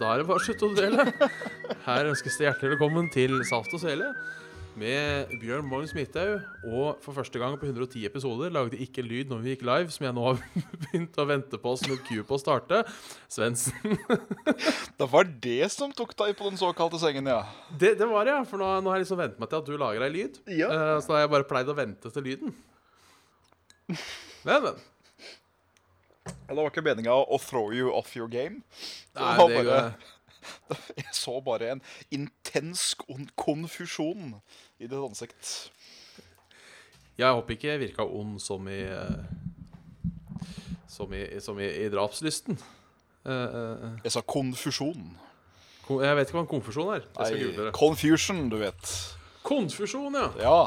Da er det bare å slutte å dvele. Her ønskes det hjertelig velkommen til Saft og Svele med Bjørn Magnus Midthaug. Og for første gang på 110 episoder lagde ikke lyd når vi gikk live, som jeg nå har begynt å vente på som et cue på å starte. Svendsen. Det var det som tok deg på den såkalte sengen, ja. Det, det var det, ja. For nå, nå har jeg liksom vent meg til at du lager ei lyd. Ja. Uh, så da har jeg bare pleid å vente til lyden. Men, men. Det var ikke meninga å throw you off your game. Det Nei, det bare, går- jeg så bare en intens konfusjon i ditt ansikt. Jeg håper ikke jeg virka ond som i eh, Som i, som i, i drapslysten. Uh. Jeg sa konfusjon. Kon- jeg vet ikke hva en konfusjon er. Nei, confusion, du vet. Konfusjon, ja. Ja.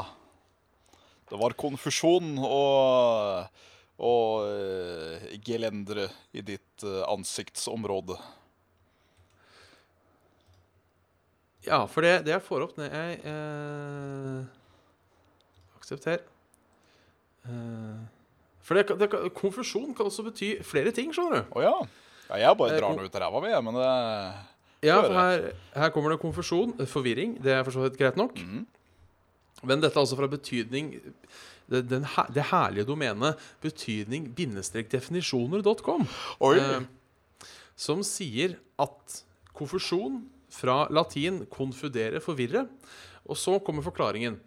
Det var konfusjon og, og uh, gelendere i ditt uh, ansiktsområde. Ja, for det, det jeg får opp når jeg eh, aksepterer Eh, for det, det, kan- konfusjon kan også bety flere ting, skjønner du. Å ja. ja. Jeg bare Eh, drar den ut av ræva jeg, men det Ja, for her, her kommer det konfusjon. eh, Forvirring. Det er for så vidt greit nok. Mm. Men dette er altså fra betydning det, den, det herlige domenet betydning-definisjoner.com. Eh, som sier at konfusjon fra latin 'confudere', forvirre. Og så kommer forklaringen.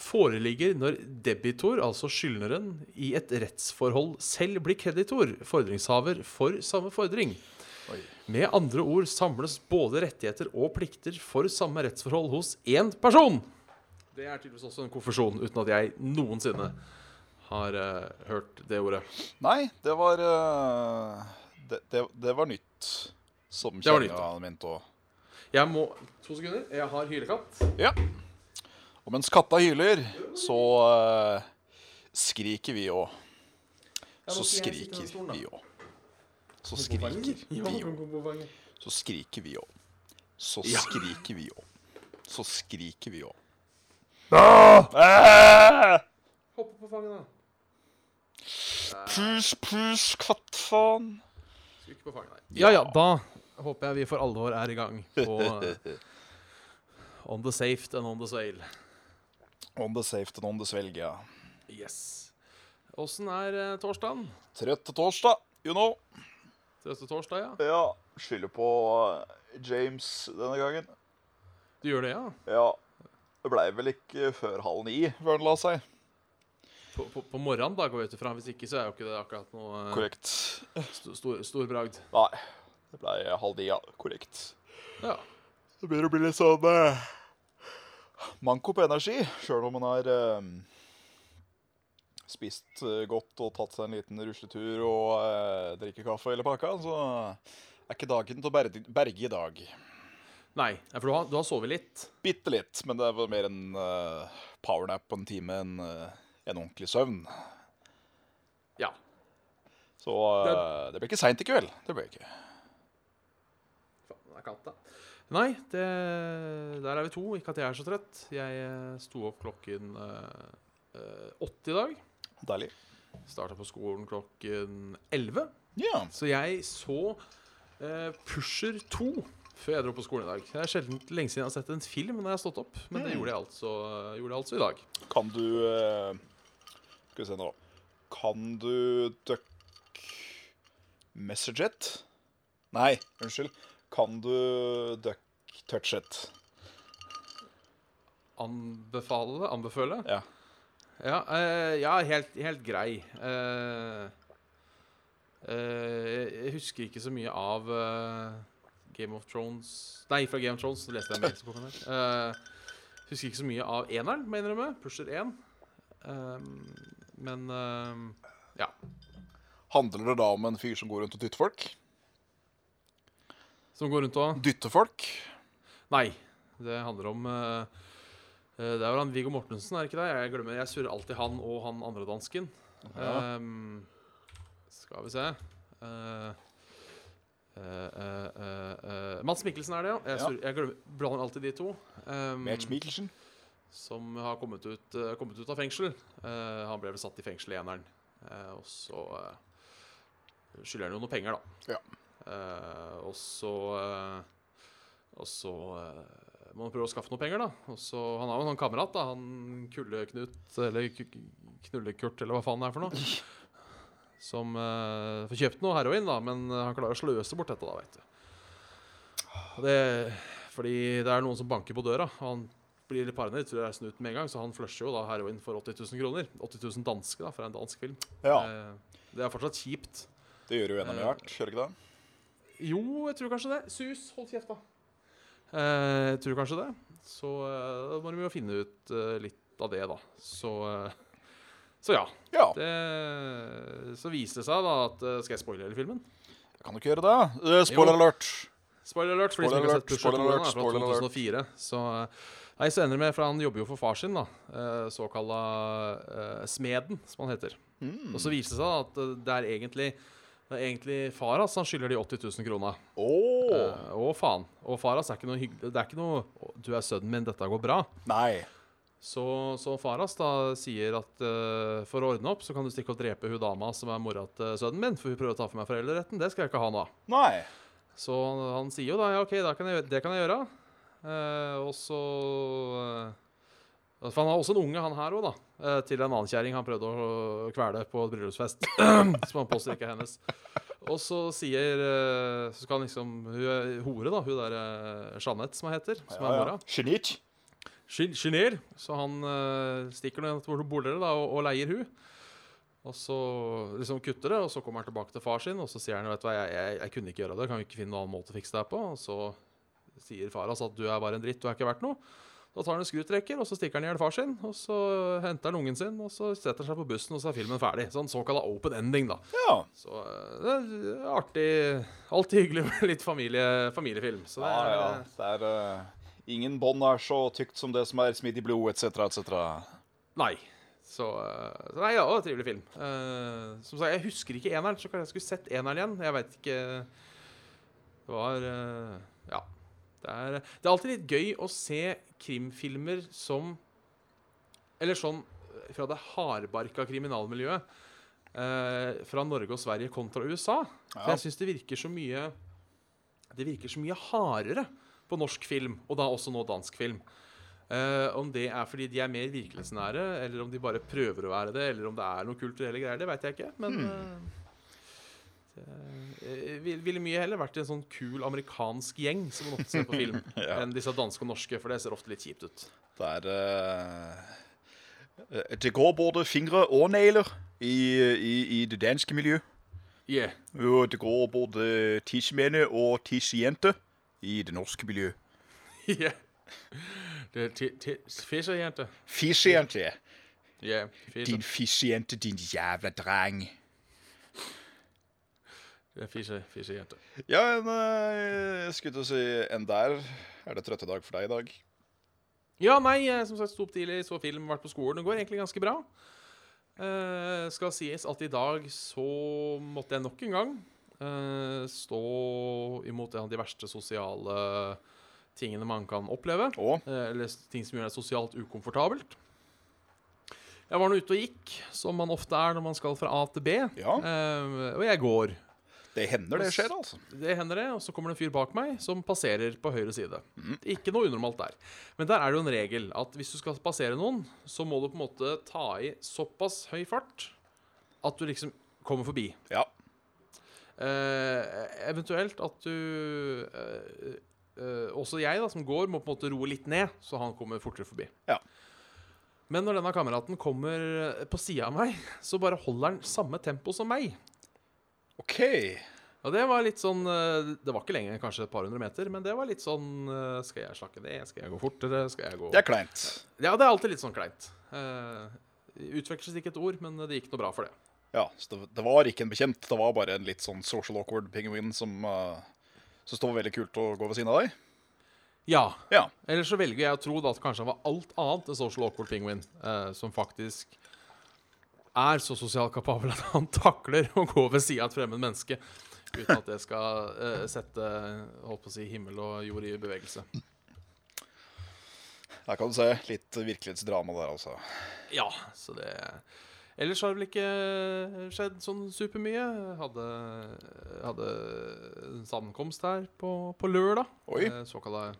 Foreligger når debitor, altså skyldneren, i et rettsforhold selv blir kreditor, fordringshaver, for samme fordring. Oi. Med andre ord samles både rettigheter og plikter for samme rettsforhold hos én person. Det er tydeligvis også en konfesjon, uten at jeg noensinne har uh, hørt det ordet. Nei, det var uh, det, det, det var nytt. Som kjerringa mente òg. Jeg må To sekunder. Jeg har hylekatt. Ja. Og mens katta hyler, så uh, skriker vi òg. Så skriker vi òg. Så skriker vi òg. Så skriker vi òg. Så skriker vi òg. Så skriker vi òg. Hoppe på fanget, da. Pus, pus, kattfaen. Skal ikke på fanget, nei. Ja ja, da håper jeg vi for alvor er i gang på eh, On the safe and on the swale. On the safe and on the svelg, ja. Yes. Åssen er eh, torsdagen? til torsdag, you know. Trøste torsdag, ja. Ja. Skylder på eh, James denne gangen. Du gjør det, ja? Ja. Det blei vel ikke før halv ni før han la seg. På, på, på morgenen, da, går jeg ut ifra. Hvis ikke, så er jo ikke det akkurat noe uh, Korrekt. st stor, stor bragd. Nei. Det blei halv ni, ja. Korrekt. Ja. Det begynner å bli litt sånn eh, manko på energi, sjøl om man har eh, spist eh, godt og tatt seg en liten rusletur og eh, drikker kaffe hele pakka, så er ikke dagen til å berge, berge i dag. Nei, for du har, du har sovet litt. Bitte litt, men det var mer en uh, powernap på en time enn uh, en ordentlig søvn. Ja. Så uh, det blir ikke seint i kveld. Det blir ikke. Faen, det er katta. Nei, det, der er vi to. Ikke at jeg er så trøtt. Jeg sto opp klokken åtte i dag. Deilig. Starta på skolen klokken elleve. Ja. Så jeg så Pusher 2 før jeg dro på skolen i dag. Det er sjelden lenge siden jeg har sett en film når jeg har stått opp, men det Mm. gjorde jeg altså, gjorde jeg altså i dag. Kan du eh, Skal vi se nå. Kan du duck message it? Nei, unnskyld. Kan du duck touch it? Anbefale det? Anbefale? Ja. Ja, eh, ja helt, helt grei. Uh, uh, jeg husker ikke så mye av eh, Game of Thrones Nei, fra Game of Thrones så leste jeg med som kom her. Eh, husker ikke så mye av eneren, må jeg innrømme. Pusher 1. Um, men uh, ja. Handler det da om en fyr som går rundt og dytter folk? Som går rundt og Dytter folk? Nei. Det handler om Eh, det er vel han Viggo Mortensen, er det ikke det? Jeg glemmer, jeg surrer alltid han og han andre dansken. Ja. Um, skal vi se uh, uh, uh, Mads Mikkelsen er det, ja. Jeg, Ja. jeg glemmer, blander alltid de to. Um, Match Mikkelsen. som har kommet ut, eh, kommet ut av fengsel. Eh, han ble vel satt i fengsel i eneren. Eh, og så eh, skylder han jo noe penger, da. Ja. Eh, og så eh, Og så eh, må han prøve å skaffe noe penger, da. Og så, han har jo en sånn kamerat, da. Han Kulle-Knut, eller K- Knulle-Kurt, eller hva faen det er for noe. Som eh, får kjøpt noe heroin, da, men han klarer å sløse bort dette, da, veit du. Det, fordi det er noen som banker på døra. Han blir litt paranoid, tror jeg er snuten med en gang, så han flusher jo da heroin for 80 000 kroner. 80 000 danske da, for en dansk film. Ja, Eh, det er fortsatt kjipt. det gjør jo NM hvert, gjør ikke det? Jo, jeg tror kanskje det. Sus, hold kjeft, da. Eh, jeg tror kanskje det. Så eh, da må vi jo finne ut eh, litt av det, da. Så, eh, så ja. Ja, Det, så viser det seg da at eh, Skal jeg spoile hele filmen? jeg kan du ikke gjøre det? Spoiler alert. Spoiler alert for de som ikke har sett Pusher spoiler 2 alert, fra spoiler alert. 2004. Så, eh, nei, så ender det med, for han jobber jo for far sin, da. eh, Såkalla uh, Smeden, som han heter. Mm. Og så viser det seg at det er egentlig det er egentlig far hans han skylder de 80 000 krona. Åh, Eh, å, faen. Og far hans er ikke noe hyggelig Det er ikke noe 'Du er sønnen min, dette går bra'. nei. Så, så far hans da sier at uh, for å ordne opp, så kan du stikke og drepe hun dama som er mora til sønnen min, for hun prøver å ta for meg foreldreretten. Det skal jeg ikke ha nå. Nei. Så han, sier jo da ja, OK, da kan jeg, det kan jeg gjøre. Eh, og så eh, For han har også en unge, han her òg, da. eh, til en annen kjerring han prøvde å kvele på et bryllupsfest. som han påstår ikke er hennes. Og så sier eh, Så skal han liksom Hun er hore, da. Hun der uh, Jeanette, som hun heter. Som er mora. Genit. Genir. Så han stikker ned til bordere da, og, og leier hun. Og så liksom kutter det, og så kommer han tilbake til far sin, og så sier han vet du hva, jeg, jeg, jeg kunne ikke gjøre det, kan vi ikke finne noen annen måte å fikse det her på? Og så sier far hans at du er bare en dritt, du er ikke verdt noe. Da tar han en skrutrekker, og så stikker han i hjel far sin, og så henter han ungen sin, og så setter han seg på bussen, og så er filmen ferdig. Sånn såkalla open ending, da. Ja. Så eh, det er artig. Alltid hyggelig med litt familie, familiefilm. Så det er, ja. Det er uh, Ingen bånd er så tykt som det som er smidd i blod, etc., etc. Nei. Så, eh, så nei, ja, en trivelig film. Uh, som sagt, jeg husker ikke eneren, så kanskje jeg skulle sett eneren igjen. Jeg veit ikke Det var uh, Ja. Det er, det er alltid litt gøy å se krimfilmer som Eller sånn fra det hardbarka kriminalmiljøet. uh, fra Norge og Sverige kontra USA. For jeg syns det virker så mye Det virker så mye hardere på norsk film, og da også nå dansk film. Eh, om det er fordi de er mer virkelighetsnære, eller om de bare prøver å være det, eller om det er noen kulturelle greier, det veit jeg ikke. Men eh, jeg vil- ville mye heller vært en sånn kul amerikansk gjeng som man ofte ser på film, Ja. enn disse danske og norske, for det ser ofte litt kjipt ut. Det er eh, eh, Det går både fingre og negler i, i, i det danske miljø. Yeah. Og det går både tissemænd og tissejenter i det norske miljø. yeah. Det er ti- ti- Fischerjente. Fissejente. Yeah. Fischer. Din fissejente, din jævla dreng. Det er Fischerjente. Ja, en, eh, jeg skulle til å si en der. Er det trøtte dag for deg i dag? Ja, nei, jeg som sagt sto opp tidlig, så film, vært på skolen. Det går egentlig ganske bra. Eh, skal sies at i dag så måtte jeg nok en gang eh, stå imot en av de verste sosiale tingene man kan oppleve. Å, Eh, eller ting som gjør deg sosialt ukomfortabelt. Jeg var nå ute og gikk, som man ofte er når man skal fra A til B. ja. Eh, og jeg går. Det hender det skjer, altså. Det hender det, og så kommer det en fyr bak meg som passerer på høyre side. Mm. Ikke noe unormalt der. Men der er det jo en regel at hvis du skal passere noen, så må du på en måte ta i såpass høy fart at du liksom kommer forbi. Ja. Eh, eventuelt at du eh, eh, Også jeg, da, som går, må på en måte roe litt ned, så han kommer fortere forbi. Ja. Men når denne kameraten kommer på sida av meg, så bare holder han samme tempo som meg. OK. Og det var litt sånn eh, Det var ikke lenger enn kanskje et par hundre meter, men det var litt sånn eh, Skal jeg slakke ned? Skal jeg gå fortere? Skal jeg gå Det er kleint. Ja, det er alltid litt sånn kleint. Uh, utveksles ikke et ord, men det gikk noe bra for det. Ja, så det, var ikke en bekjent. Det var bare en litt sånn social awkward penguin som uh, Så det var veldig kult å gå ved siden av deg. Ja. Ja. Eller så velger jeg å tro da at kanskje han var alt annet enn social awkward penguin, eh, som faktisk er så sosialt kapabel at han takler å gå ved sida av et fremmed menneske uten at det skal eh, sette holdt på å si, himmel og jord i bevegelse. Her kan du se litt virkelighetsdrama der, altså. Ja, så det Ellers har det vel ikke skjedd sånn supermye. Hadde, hadde en sammenkomst her på, på lørdag. Oi. Eh, Såkalla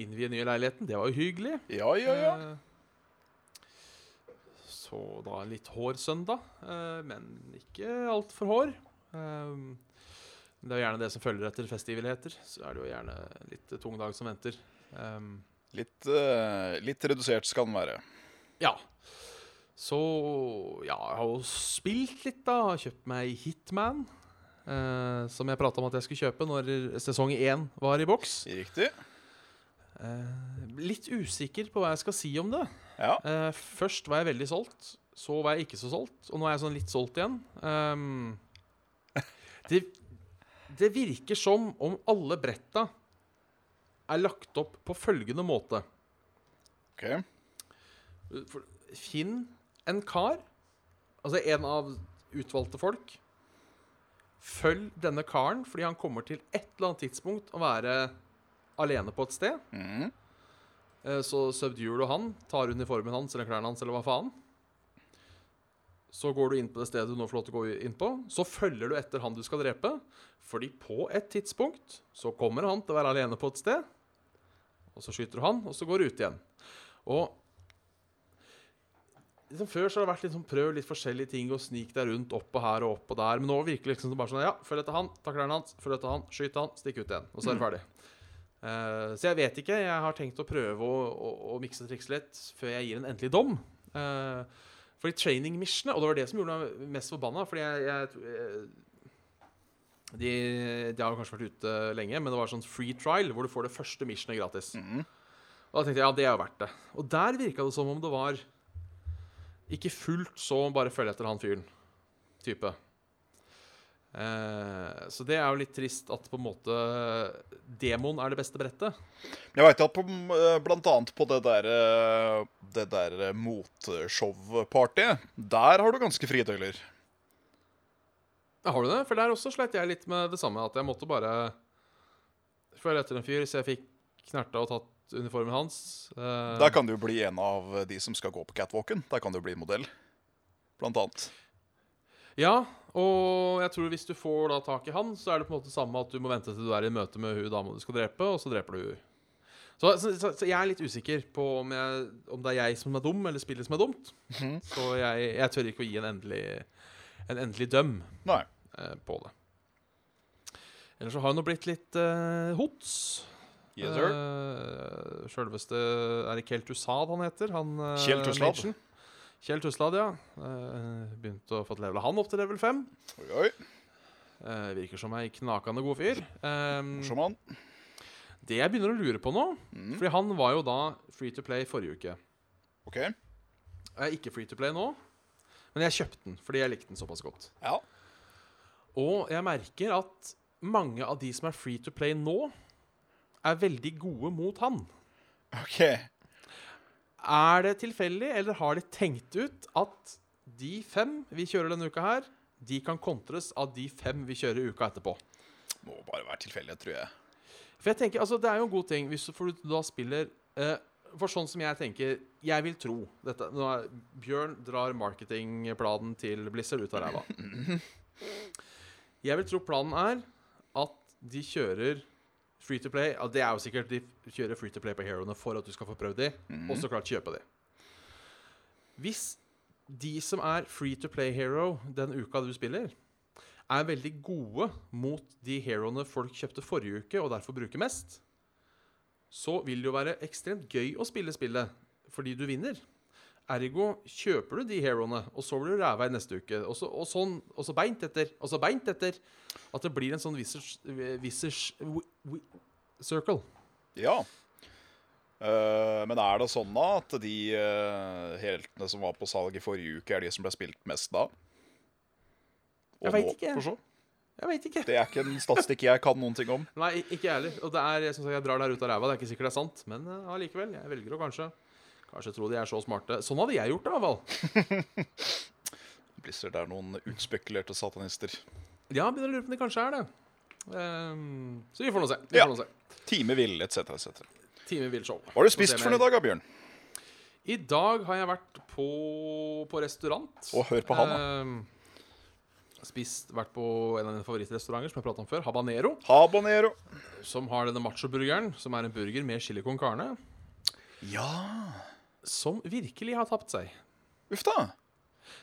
innvie nye leiligheten. Det var jo hyggelig. Ja, ja, ja. Eh, Så da litt hår søndag, eh, men ikke altfor hår. Eh, Det er jo gjerne det som følger etter festiviligheter. Så er det jo gjerne litt tung dag som venter. Eh, Litt, litt redusert skal den være. Ja. Så ja, jeg har jo spilt litt, da. Kjøpt meg Hitman. Eh, som jeg prata om at jeg skulle kjøpe når sesong én var i boks. Riktig. Eh, litt usikker på hva jeg skal si om det. Ja. Eh, først var jeg veldig solgt, så var jeg ikke så solgt, og nå er jeg sånn litt solgt igjen. Ehm, det, det virker som om alle bretta er lagt opp på følgende måte. OK. For, finn en kar, altså en av utvalgte folk. Følg denne karen, fordi han kommer til et eller annet tidspunkt å være alene på et sted. Mhm. Eh, Så subduer du han, tar uniformen hans eller klærne hans eller hva faen. Så går du inn på det stedet du nå får lov til å gå inn på. Så følger du etter han du skal drepe. Fordi på et tidspunkt så kommer han til å være alene på et sted. Og så skyter du han, og så går du ut igjen. Og liksom Før så har det vært liksom prøv litt forskjellige ting og snik deg rundt opp og her og opp og der. Men nå virker det liksom bare sånn Ja, følg etter han, ta klærne hans, følg etter han, skyt han, stikk ut igjen. Og så er det ferdig. Uh, så jeg vet ikke. Jeg har tenkt å prøve å, å, å mikse og trikse litt før jeg gir en endelig dom. Uh, fordi training missionet, og det var det som gjorde meg mest forbanna Fordi jeg, jeg, jeg de, de har kanskje vært ute lenge, men det var sånn free trial hvor du får det første missionet gratis. Mhm. Og da tenkte jeg ja, det er jo verdt det. Og der virka det som om det var ikke fullt så bare følge etter han fyren type. Eh, så det er jo litt trist at på en måte demoen er det beste brettet. Jeg veit at på, eh, blant annet på det der, eh, det der eh, moteshow-partyet, der har du ganske frie tøyler. Har du det? For der også sleit jeg litt med det samme. At jeg måtte bare følge etter en fyr, så jeg fikk knerta og tatt uniformen hans. Uh, Der kan du bli en av de som skal gå på catwalken. Der kan du bli modell, blant annet. Ja, og jeg tror hvis du får da tak i han, så er det på en måte samme at du må vente til du er i møte med hun dama du skal drepe, og så dreper du hun. Så, så, så, så jeg er litt usikker på om, jeg, om det er jeg som er dum, eller spillet som er dumt. Mm. Så jeg, jeg tør ikke å gi en endelig, en endelig døm Nei. eh, på det. Ellers så har det nå blitt litt uh, hots. Yes, sir. Uh, Sjølveste Er det Kjell Tussad han heter? Han, uh, Kjell Tussad. Kjell Tussad, ja. Uh, begynte å få levela han opp til level 5. Oi, oi. Uh, virker som ei knakende god fyr. Um, Morsom han. det jeg begynner å lure på nå mm. Fordi han var jo da free to play forrige uke. OK. Jeg er ikke free to play nå, men jeg kjøpte den fordi jeg likte den såpass godt. Ja. Og jeg merker at mange av de som er free to play nå, er veldig gode mot han. OK. Er det tilfeldig, eller har de tenkt ut at de fem vi kjører denne uka her, de kan kontres av de fem vi kjører uka etterpå? Må bare være tilfeldig, tror jeg. For jeg tenker, altså Det er jo en god ting hvis du, da spiller eh, For sånn som jeg tenker Jeg vil tro dette er, Bjørn drar marketingplanen til Blizzard ut av ræva. Jeg vil tro planen er at de kjører free to play. Det er jo sikkert de kjører free to play på heroene for at du skal få prøvd de, og så klart kjøpe de. Hvis de som er free to play hero den uka du spiller, er veldig gode mot de heroene folk kjøpte forrige uke og derfor bruker mest, så vil det jo være ekstremt gøy å spille spillet fordi du vinner. Ergo kjøper du de heroene, og så blir du ræva i neste uke. Og så, og sånn, og så beint etter, og så beint etter. At det blir en sånn wi- circle. Ja. Uh, men er det sånn da at de uh, heltene som var på salg i forrige uke, er de som ble spilt mest da? Og Jeg vet ikke. for så? Jeg vet ikke. Det er ikke en statistikk jeg kan noen ting om. Nei, ikke jeg heller. Og det er, jeg, jeg drar det her ut av ræva. Det er ikke sikkert det er sant, men allikevel. Uh, jeg velger å kanskje Kanskje tro de er så smarte. Sånn hadde jeg gjort det, i hvert fall. Blizzard er noen utspekulerte satanister. Ja, begynner å lure på om de kanskje er det. Um, så vi får nå se. Vi Ja. får nå se. Time vill, etc., etc. Time vil show. Hva har du spist for noe i dag, Bjørn? I dag har jeg vært på, på restaurant. Å, hør på han, da. Ehm, spist, vært på en av mine favorittrestauranter som jeg pratet om før, Habanero. Habanero. Som har denne macho-burgeren, som er en burger med chili con carne. Ja Som virkelig har tapt seg. Uff da.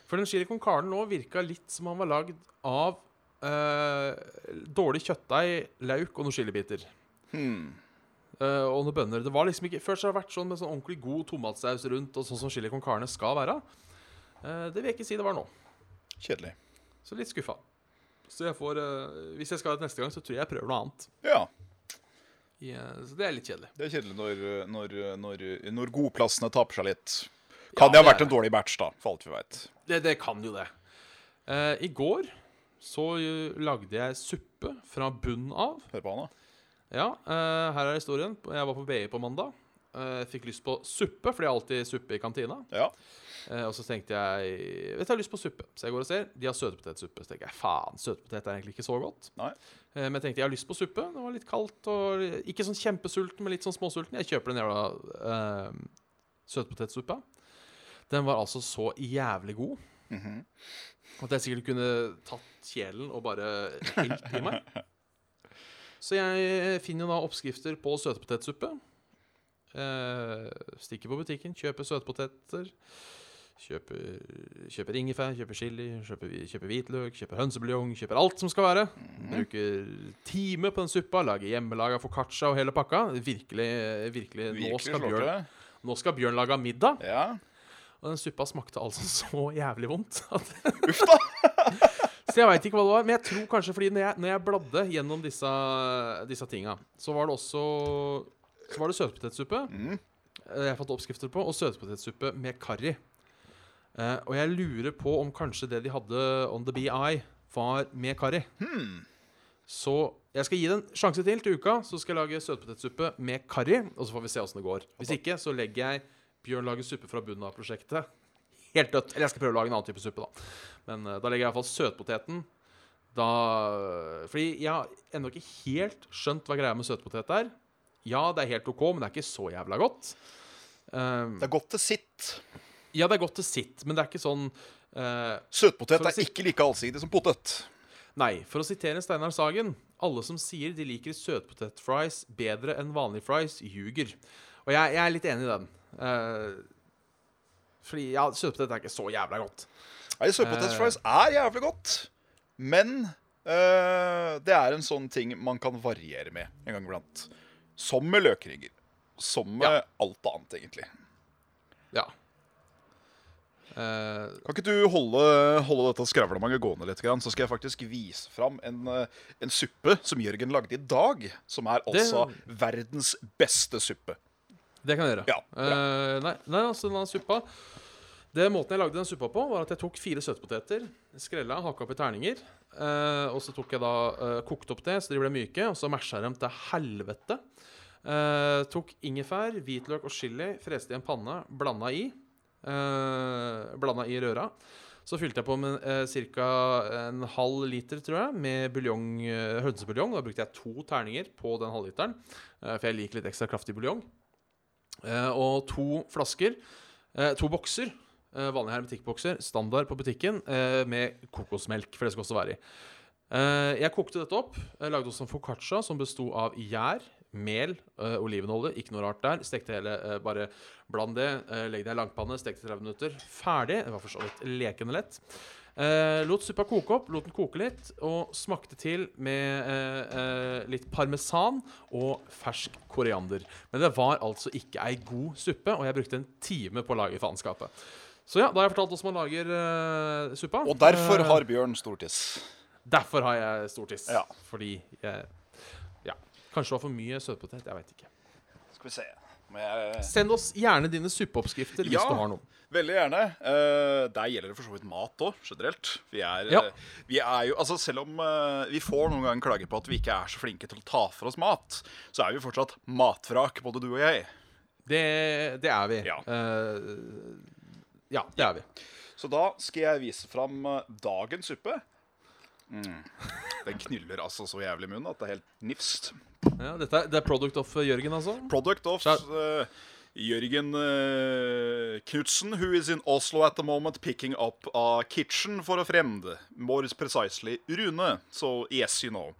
For den chili con carne nå virka litt som han var lagd av eh, dårlig kjøttdeig, lauk og noen chilibiter. Hmm. Eh, og noen bønner. Det var liksom ikke Først har det vært sånn med sånn ordentlig god tomatsaus rundt, og sånn som chili con carne skal være. Eh, det vil jeg ikke si det var nå. Kjedelig. Så litt skuffa. Så jeg får eh, Hvis jeg skal ha det neste gang, så tror jeg jeg prøver noe annet. Ja. Eh, så det er litt kjedelig. Det er kjedelig når, når, når, når godplassene taper seg litt. Kan det ha vært en dårlig batch, da, for alt vi veit. Det, det kan jo det. Uh, I går så eh, lagde jeg suppe fra bunnen av. Hør på han, da. Ja, uh, her er historien. Jeg var på BI på mandag. Eh, fikk lyst på suppe, for de har alltid suppe i kantina. Ja. Eh, og så tenkte jeg Vet du, jeg har lyst på suppe. Så jeg går og ser. De har søtpotetsuppe. Så tenker jeg faen, søtpotet er egentlig ikke så godt. Nei. Eh, men jeg tenkte jeg har lyst på suppe. Det var litt kaldt og ikke sånn kjempesulten, men litt sånn småsulten. Jeg kjøper den jævla eh, søtpotetsuppa. Den var altså så jævlig god Mhm. at jeg sikkert kunne tatt kjelen og bare helt i meg. Så jeg finner jo da oppskrifter på søtpotetsuppe. Eh, stikker på butikken, kjøper søtpoteter. Kjøper, kjøper ingefær, kjøper chili, kjøper, kjøper hvitløk, kjøper hønsebuljong, kjøper alt som skal være. Bruker time på den suppa, lager hjemmelaga foccaccia og hele pakka. Virkelig, virkelig, nå, skal Bjørn, nå skal Bjørn lage middag. Ja. Og den suppa smakte altså så jævlig vondt. Uff da. så jeg veit ikke hva det var. Men jeg tror kanskje fordi når jeg, når jeg bladde gjennom disse, disse tinga, så var det også Så var det søtpotetsuppe. Mm. Jeg fant oppskrifter på, og søtpotetsuppe med karri. Eh, og jeg lurer på om kanskje det de hadde on the BI, var med karri. Hmm. Så jeg skal gi det en sjanse til til uka. Så skal jeg lage søtpotetsuppe med karri, og så får vi se åssen det går. Hvis ikke, så legger jeg Bjørn lager suppe fra bunnen av prosjektet. Helt dødt. Eller jeg skal prøve å lage en annen type suppe, da. Men uh, da legger jeg iallfall søtpoteten. Da Fordi jeg har ennå ikke helt skjønt hva greia med søtpotet er. Ja, det er helt OK, men det er ikke så jævla godt. Um, Det er godt til sitt. ja, det er godt til sitt, men det er ikke sånn uh, Søtpotet er ikke like allsidig som potet. Nei, for å sitere Steinar Sagen Alle som sier de liker søtpotetfries bedre enn vanlige fries, ljuger. Og jeg, jeg er litt enig i den. Uh, fordi ja, søtpotet er ikke så jævla godt. Nei, Søtpotetfries er jævlig godt, men uh, det er en sånn ting man kan variere med en gang iblant. Som med løkringer. Som med Ja. alt annet, egentlig. Ja. Uh, Kan ikke du holde, holde dette skravlemanget gående litt, grann, så skal jeg faktisk vise fram en, øh, en suppe som Jørgen lagde i dag. Som er altså verdens beste suppe. det kan jeg gjøre. Ja. Eh, nei, nei, altså den suppa Det Måten jeg lagde den suppa på, var at jeg tok fire søtpoteter, skrella, hakka opp i terninger. Eh, og så tok jeg da uh, kokte opp det så de ble myke, og så masha jeg dem til helvete. Uh, tok ingefær, hvitløk og chili, freste i en panne, blanda i. Uh, blanda i røra. Så fylte jeg på med uh, ca. en halv liter, tror jeg, med buljong, eh, hønsebuljong. Da brukte jeg to terninger på den halvliteren, eh, for jeg liker litt ekstra kraftig buljong. Eh, og to flasker, eh, to bokser, eh, vanlige hermetikkbokser, standard på butikken, eh, med kokosmelk, for det skal også være i. Eh, jeg kokte dette opp. Lagde også en foccaccia som besto av gjær, mel, eh, olivenolje. Ikke noe rart der. Stekte hele, eh, bare bland det. Eh, legg det i langpanne, stekte 30 minutter. Ferdig. Det var for så vidt lekende lett. Eh, lot suppa koke opp, lot den koke litt, og smakte til med eh, eh, litt parmesan og fersk koriander. Men det var altså ikke ei god suppe, og jeg brukte en time på å lage faenskapet. Så ja, da har jeg fortalt hvordan man lager uh, suppa. Og derfor Eh, har Bjørn stortiss. Derfor har jeg stortiss. Ja. Fordi jeg Ja. Kanskje det var for mye søtpotet. Jeg veit ikke. Skal vi se. Jeg, Send oss gjerne dine suppeoppskrifter hvis du har noen. veldig gjerne. Uh, der gjelder det for så vidt mat òg, generelt. Vi er, Ja. vi er jo Altså, selv om uh, vi får noen ganger klager på at vi ikke er så flinke til å ta for oss mat, så er vi fortsatt matvrak, både du og jeg. Det, det er vi. Ja. Eh, ja, det er vi. Så da skal jeg vise fram eh, dagens suppe. Mm. Den knyller altså så jævlig i munnen at det er helt nifst. Ja, dette er, det er product of eh, Jørgen, altså? Product of uh, Jørgen uh, Knutsen, who is in Oslo at the moment picking up a kitchen for a friend. More precisely Rune. So yes, you know.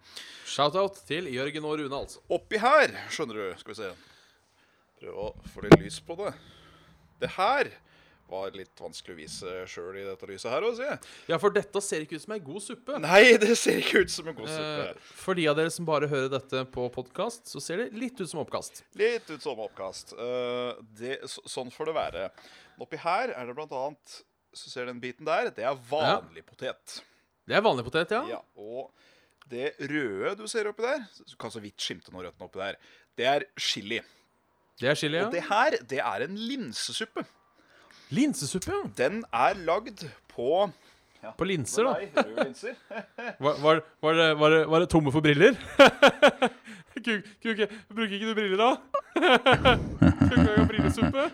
Shout-out til Jørgen og Rune, altså. Oppi her, skjønner du Skal vi se. Prøve å få litt lys på det. Det her var litt vanskelig å vise sjøl i dette lyset her. Også, jeg. Ja, for dette ser ikke ut som ei god suppe. Nei, det ser ikke ut som en god suppe. Eh, for de av dere som bare hører dette på podkast, så ser det litt ut som oppkast. Litt ut som oppkast. Eh, det, så, sånn får det være. Oppi her er det blant annet Så ser du den biten der? Det er vanlig potet. Det er vanlig potet, ja. Ja, Og det røde du ser oppi der, du kan så vidt skimte noe rødt oppi der, det er chili. Det er chili, Og det her, det er en linsesuppe. Linsesuppe, ja. Den er lagd på På linser, da. Linser. Var, var, var, det, var, det, var det tomme for briller? Kuk, kuk, bruker ikke du briller, da? Kuk, ikke har brillesuppe.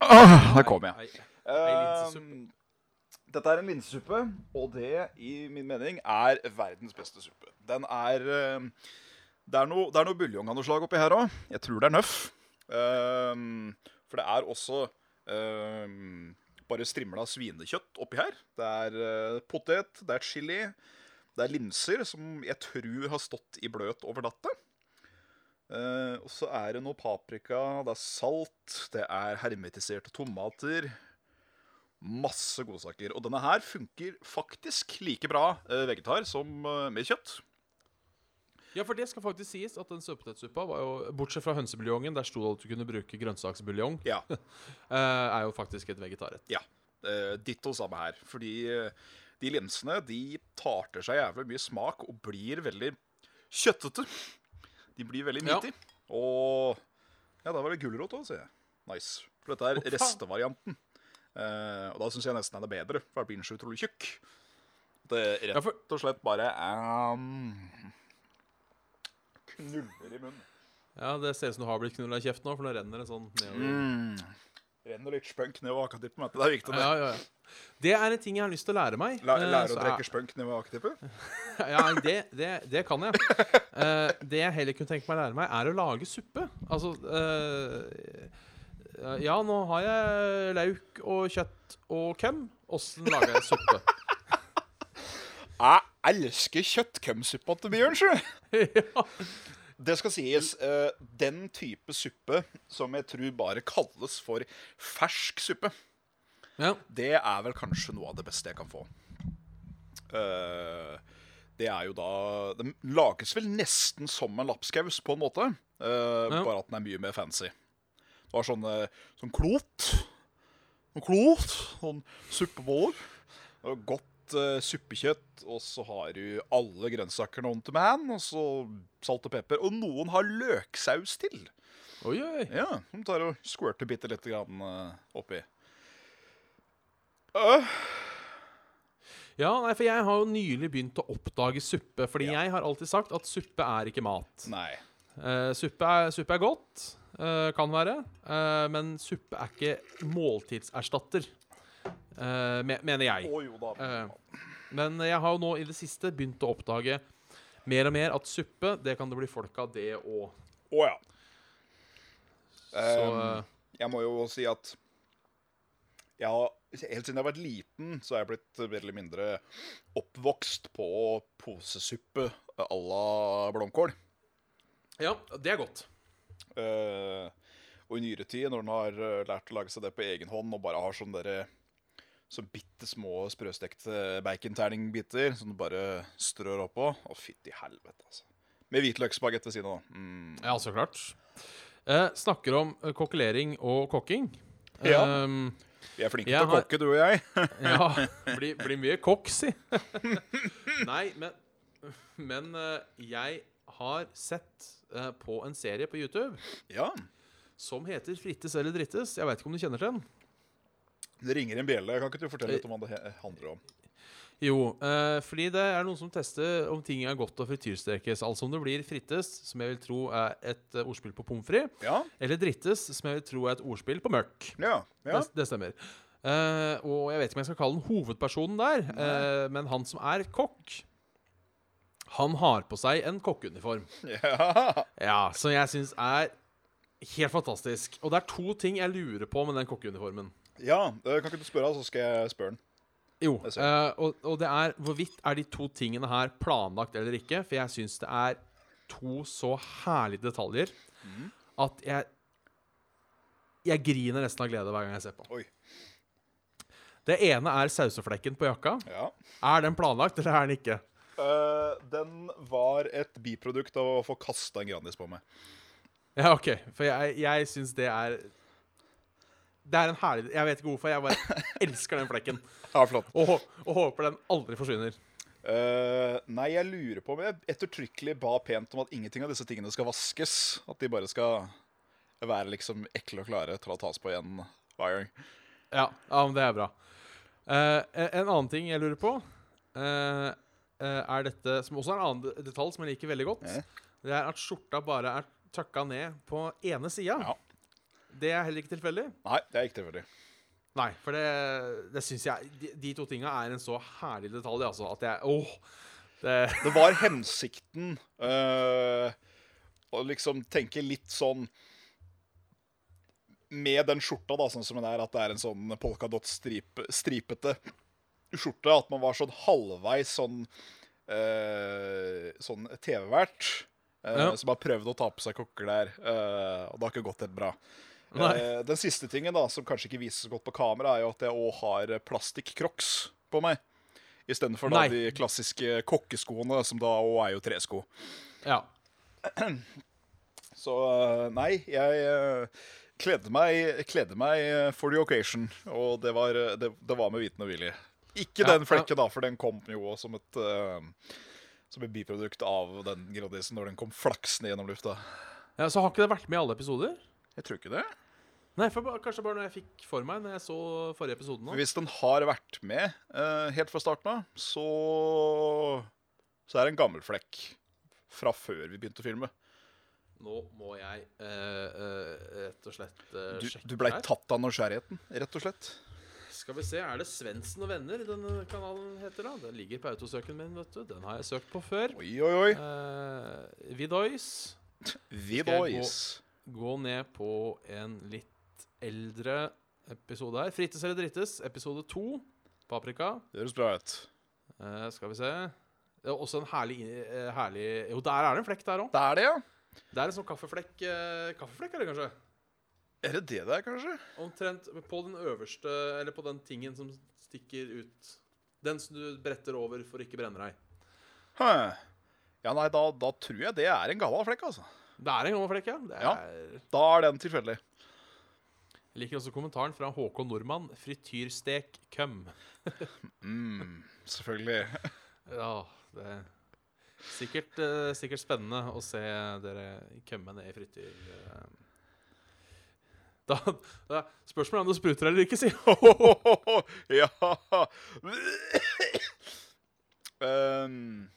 Der kom jeg. Ei, ei linsesuppe. Dette er en linsesuppe, og det, i min mening, er verdens beste suppe. Den er um, Det er noe, det noe buljong av noe slag oppi her òg. Jeg tror det er nøff. Um, for det er også um, bare strimla svinekjøtt oppi her. Det er uh, potet, det er chili, det er linser som jeg tror har stått i bløt over natta. Uh, og så er det noe paprika, det er salt, det er hermetiserte tomater. Masse godsaker. Og denne her funker faktisk like bra eh, vegetar som eh, med kjøtt. Ja, for det skal faktisk sies at den søtpotetsuppa var jo Bortsett fra hønsebuljongen, der sto det at du kunne bruke grønnsaksbuljong, Ja, eh, er jo faktisk et vegetarrett. ja. Ditto samme her. Fordi de linsene de tar til seg jævlig mye smak og blir veldig kjøttete. De blir veldig Ja. Og ja, da var det gulrot òg, sier jeg. Nice. For dette er Å, restevarianten. Eh, og da syns jeg nesten den er bedre, for da blir den så utrolig tjukk. Det rett Ja, for, og slett bare um, knuller i munnen. ja, det ser ut som du har blitt knulla i kjeften nå, for nå renner det sånn nedover. Mm. Renner litt spunk nedover akatippen. Det er viktig. det. Ja, ja, ja. Det er en ting jeg har lyst til å lære meg. La, eh, lære å drikke jeg... spunk nedover akatippen? Ja, det, det, det kan jeg. uh, det jeg heller kunne tenke meg å lære meg, er å lage suppe. Altså eh, Ja, nå har jeg lauk og kjøtt og køm. Åssen lager jeg suppe? Jeg elsker kjøttkømsuppa til Bjørn, sjø. ja. Det skal sies, Uh, den type suppe som jeg tror bare kalles for fersk suppe, ja. det er vel kanskje noe av det beste jeg kan få. Uh, det er jo da Den lages vel nesten som en lapskaus, på en måte. Uh, Ja. Bare at den er mye mer fancy. Du var sånne sånn klot. Sånn klot. Noen suppeboller. Og godt uh, suppekjøtt. Og så har du alle grønnsakene on to man. Og så salt og pepper. Og noen har løksaus til. Oi, oi. Ja, Som tar og squirter bitte lite grann uh, oppi. Uh. Ja, nei, for jeg har jo nylig begynt å oppdage suppe. Fordi Ja. jeg har alltid sagt at suppe er ikke mat. nei. Uh, suppe, er, suppe er godt, kan være, eh, men suppe er ikke måltidserstatter, eh, me mener jeg. Eh, men jeg har jo nå i det siste begynt å oppdage mer og mer at suppe, det kan det bli folk av det òg. Å ja. Så eh, jeg må jo si at jeg har, helt siden jeg har vært liten, så har jeg blitt veldig mindre oppvokst på posesuppe à la blomkål. ja, det er godt. Eh, og i nyere tid, når den har eh, lært å lage seg det på egen hånd, og bare har sånne derre så bitte små sprøstekte baconterningbiter som du bare strør oppå Å, fytti helvete, altså. Med hvitløksbagett ved siden av. Mm. Ja, så klart. Eh, snakker om eh, kokkelering og kokking. Ja. Um, Vi er flinke til å har- kokke, du og jeg. Ja, blir, bli mye kokk, si. Nei, men, men eh, jeg har sett eh, på en serie på YouTube Ja. som heter Frittes eller drittes. Jeg veit ikke om du kjenner til den? Det ringer en bjelle. Kan ikke du fortelle litt om hva det he- handler om? Jo, eh, fordi det er noen som tester om ting er godt å frityrstekes. Altså om det blir frittes, som jeg vil tro er et eh, ordspill på pommes frites, Ja. eller drittes, som jeg vil tro er et ordspill på mørk. Ja. ja. Det, det stemmer. Eh, og jeg vet ikke om jeg skal kalle den hovedpersonen der, eh, men han som er kokk Han har på seg en kokkeuniform. ja. Ja, Som jeg syns er helt fantastisk. Og det er to ting jeg lurer på med den kokkeuniformen. ja. Kan ikke du spørre, så skal jeg spørre den. Jo, uh, og, og det er hvorvidt er de to tingene her planlagt eller ikke. For jeg syns det er to så herlige detaljer mm. at jeg Jeg griner nesten av glede hver gang jeg ser på. Oi. Det ene er sauseflekken på jakka. Ja. Er den planlagt, eller er den ikke? Eh, den var et biprodukt av å få kasta en Grandis på meg. Ja, OK. For jeg, jeg syns det er Det er en herlig Jeg vet ikke hvorfor, jeg bare elsker den flekken. Ja, flott. Og, og håper den aldri forsvinner. Uh, nei, jeg lurer på om jeg ettertrykkelig ba pent om at ingenting av disse tingene skal vaskes. At de bare skal være liksom ekle og klare til å tas på igjen hver. Ja, ja men det er bra. Uh, en annen ting jeg lurer på, eh, er dette Som også er en annen detalj som jeg liker veldig godt. Det er at skjorta bare er tøkka ned på ene sida. Ja. Det er heller ikke tilfeldig. Nei, det er ikke tilfeldig. Nei, for det, det syns jeg de, de to tinga er en så herlig detalj, altså, at jeg Åh! Det, Det var hensikten eh, å liksom tenke litt sånn Med den skjorta, da, sånn som den er, at det er en sånn polkadott-stripete skjorte. At man var sånn halvveis sånn uh, Sånn TV-vert. Uh, Ja. Som har prøvd å ta på seg kokkeklær, der. og det har ikke gått helt bra. Eh, den siste tingen, da, som kanskje ikke vises så godt på kamera, er jo at jeg òg har plastikk-crocs på meg. Istedenfor de klassiske kokkeskoene, som da òg er jo tresko. ja. Så eh, nei, jeg eh, kledde meg, kledde meg for the occasion, og det var, det, det var med viten og vilje. Ikke den flekken, da, for den kom jo som et uh, Som et biprodukt av den Grandisen når den kom flaksende gjennom lufta. ja. Så har ikke det vært med i alle episoder? Jeg tror ikke det. Nei, for, kanskje bare når jeg fikk for meg Når jeg så forrige episode nå. Hvis den har vært med uh, helt fra starten av, så Så er det en gammel flekk fra før vi begynte å filme. Nå må jeg uh, uh, rett og slett uh, Du, sjekke du blei tatt av nysgjerrigheten, rett og slett. Skal vi se, er det Svendsen og venner denne kanalen heter da? Den ligger på autosøken min, vet du. Den har jeg søkt på før. Oi, oi, oi. Eh, Vidois. Vidois. Gå ned på en litt eldre episode her. Frittes eller drittes, episode to. Paprika. Det høres bra ut. Eh, skal vi se. Det er også en herlig, eh, herlig Jo, der er det en flekk der òg. Det er det, ja. Det er en sånn kaffeflekk. Eh, kaffeflekk er det kanskje? Er det det det er, kanskje? Omtrent på den øverste Eller på den tingen som stikker ut. Den som du bretter over for å ikke brenne deg. Hæ. Ja, nei, da, da tror jeg det er en gammel flekk, altså. Det er en gammel flekk, ja. Det Ja. er, Da er den tilfeldig. Jeg liker også kommentaren fra Håkon Nordmann. Frityrstek køm. Mm, selvfølgelig. Ja, det er sikkert, eh, sikkert spennende å se dere kømme ned i frityr. Da, da Spørsmålet er om det spruter eller ikke, si. ja um,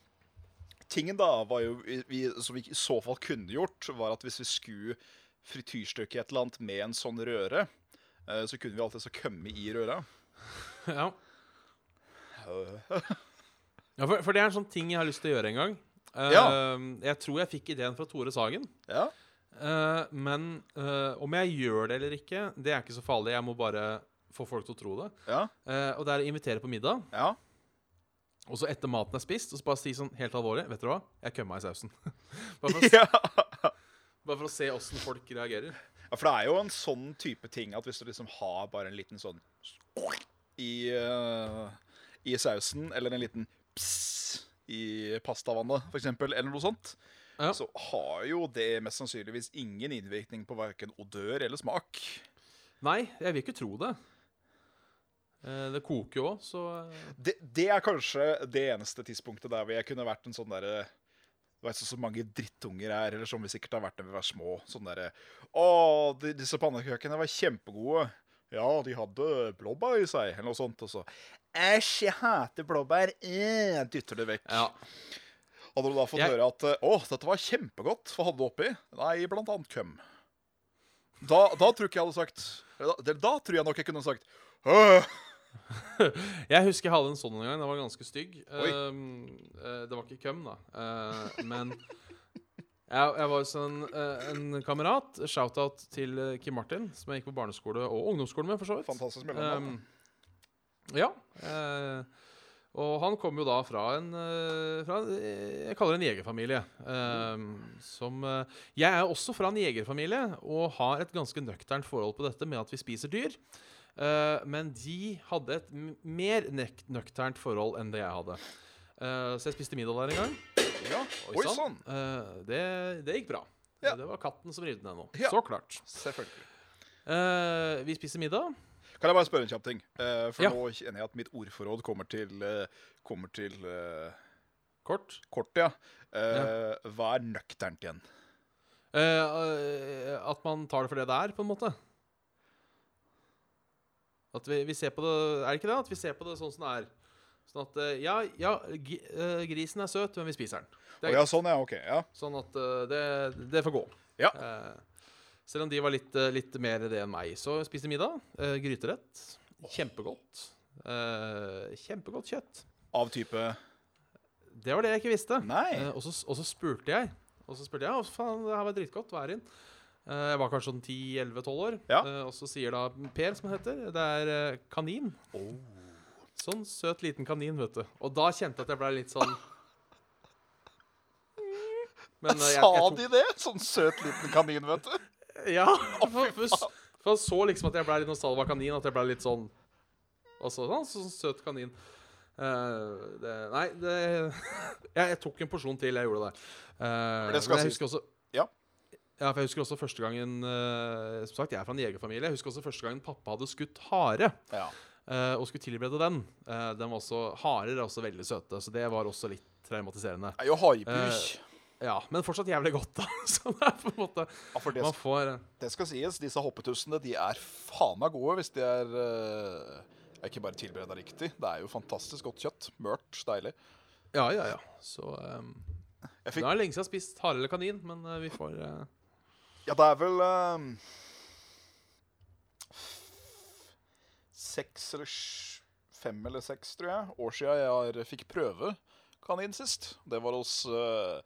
Tingen da var jo vi, Som vi i så fall kunne gjort, var at hvis vi skulle frityrstykke et eller annet med en sånn røre, uh, så kunne vi alltid så kømme i røra. Ja. Ja, for, for det er en sånn ting jeg har lyst til å gjøre en gang. Uh, Ja. Jeg tror jeg fikk ideen fra Tore Sagen. Ja. Eh, men uh, om jeg gjør det eller ikke, det er ikke så farlig. Jeg må bare få folk til å tro det. Ja. Uh, og det er å invitere på middag, ja. og så etter maten er spist, og så bare si sånn helt alvorlig Vet dere hva? Jeg kømma i sausen. bare, for å, ja. bare for å se åssen folk reagerer. Ja, for det er jo en sånn type ting at hvis du liksom har bare en liten sånn i, i sausen, eller en liten pss i pastavannet, eksempel, eller noe sånt, Ja. så har jo det mest sannsynligvis ingen innvirkning på hverken odør eller smak. Nei, jeg vil ikke tro det. Eh, det koker jo òg, så eh, Det, det er kanskje det eneste tidspunktet der hvor jeg kunne vært en sånn derre Du vet sånn så mange drittunger er, eller som vi sikkert har vært når vi var små. Sånn derre Å, de, disse pannekakene var kjempegode. Ja, de hadde blåbær i seg, eller noe sånt. Og så Æsj, jeg hater blåbær. Eh, dytter det vekk. Ja. Hadde du da fått Jeg- høre at eh, Å, dette var kjempegodt. Hva hadde du oppi? Nei, blant annet køm. Da, da tror ikke jeg hadde sagt da, da tror jeg nok jeg kunne sagt «Åh, Jeg husker jeg hadde en sånn en gang. Den var ganske stygg. Um, det var ikke køm, da. Uh, men jeg, jeg var hos en, en kamerat. Shout-out til Kim Martin, som jeg gikk på barneskole og ungdomsskole med, for så vidt. Fantastisk mellomnavn. Um, ja. eh, og han kom jo da fra en, eh, fra, en, eh, Jeg kaller det en jegerfamilie. Um, som Jeg er også fra en jegerfamilie og har et ganske nøkternt forhold på dette med at vi spiser dyr. Uh, men de hadde et mer nøkternt forhold enn det jeg hadde. Uh, så jeg spiste middag der en gang. Ja. Oi sann. sann. Eh, det, det gikk bra. Ja. Det var katten som rivde ned nå. Ja. Så klart. Selvfølgelig. Vi spiser middag. Kan jeg bare spørre en kjapp ting? Uh, for Ja. nå kjenner jeg at mitt ordforråd kommer til, uh, kommer til uh, Kort. kort, ja. ja. Hva er nøkternt igjen? At man tar det for det det er, på en måte. At vi, vi ser på det Er det ikke det? At vi ser på det sånn som det er. Sånn at Ja, ja grisen er søt, men vi spiser den. Det er, er ja, sånn, ja. OK. Ja. Sånn at det, det får gå. Ja. Eh, selv om de var litt, eh, litt mer det enn meg. Så spiste middag. Uh, gryterett. Kjempegodt. Uh, kjempegodt kjøtt. Av type Det var det jeg ikke visste. Eh, og, så, og så spurte jeg. Og så spurte jeg, «Å, faen, det her var dritgodt, hva er det inn? Jeg var kanskje sånn 10-11-12 år. Ja. Og så sier da Per, som han heter, det er kanin. Oh. Sånn søt liten kanin, vet du. Og da kjente jeg at jeg ble litt sånn Men jeg, Sa jeg tok, de det? Sånn søt liten kanin, vet du. Ja. For, for, for han så liksom at jeg ble litt nostalgisk av kanin. At jeg ble litt sånn Og så sånn, sånn søt kanin. Uh, det, nei, det jeg, jeg tok en porsjon til. Jeg gjorde det. Uh, det skal men jeg husker også Ja. Ja, for jeg husker også første gangen uh, Som sagt, jeg er fra en jegerfamilie. Jeg husker også første gangen pappa hadde skutt hare. Ja. Uh, og skulle tilberede den. Eh, den var også, Harer er også veldig søte, så det var også litt traumatiserende. Det er jo haipus. Ja, Men fortsatt jævlig godt, da. Så det er på en måte Ja, det, Man får eh, det skal sies, disse hoppetussene de er faen meg gode hvis de er er ikke bare tilbereda riktig. Det er jo fantastisk godt kjøtt. Mørt, deilig. Ja, ja, ja. Så um, Jeg Det fikk, er lenge siden jeg har spist hare eller kanin, men uh, vi får uh... ja, det er vel um, Seks eller fem eller seks, tror jeg, år siden jeg fikk prøve kanin sist. Det var hos uh,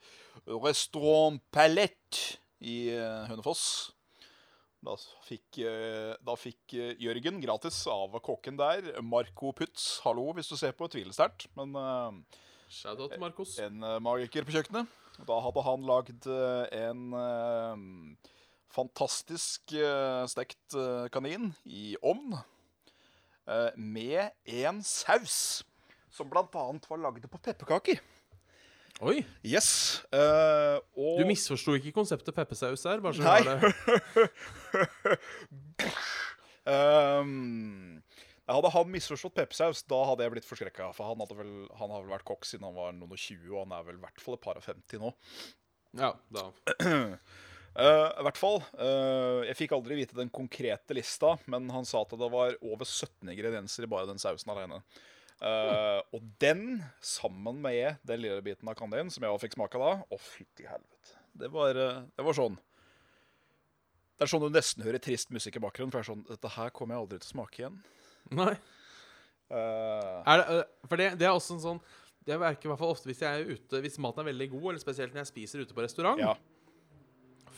Restaurant Palette i uh, Hønefoss. Da fikk, eh, da fikk Jørgen gratis av kokken der. Marco Putz, hallo hvis du ser på, tviler sterkt. Men Shout-out til Marcos. en magiker på kjøkkenet. Da hadde han lagd en fantastisk stekt kanin i ovn med en saus som annet var lagd på pepperkaker. Oi! Yes. Uh, og Du misforsto ikke konseptet peppersaus her? Bare så Nei. det. um, Hadde han misforstått peppersaus, da hadde jeg blitt forskrekka. For han, hadde vel, han har vel vært kokk siden han var noen og 20, og han er vel i hvert fall et par og 50 nå. Ja, da. Uh, I hvert fall. Uh, jeg fikk aldri vite den konkrete lista, men han sa at det var over 17 ingredienser i bare den sausen alene. Eh, og den, sammen med den lille biten av kandelen som jeg fikk smake da Å, fytti helvete. Det var, eh, det var sånn Det er sånn du nesten hører trist musikk i bakgrunnen. For det er sånn Dette her kommer jeg aldri til å smake igjen. Nei. Uh, Er det, for det, det er også en sånn Det merker i hvert fall ofte hvis jeg er ute Hvis maten er veldig god, eller spesielt når jeg spiser ute på restaurant. ja.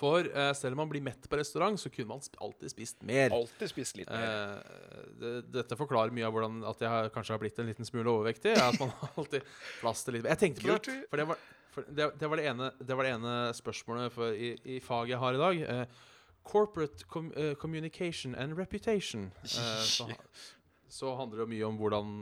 For eh, selv om man blir mett på restaurant, så kunne man sp alltid spist mer. Alltid spist litt mer. Eh, det, dette forklarer mye av hvordan at jeg har, kanskje har blitt en liten smule overvektig. er At man alltid plass til litt Jeg tenkte på det, for det var, for det, det, var det, ene, det var det ene spørsmålet for, i, i faget jeg har i dag. Eh, corporate com, eh, communication and reputation. Eh, så, så handler det mye om hvordan,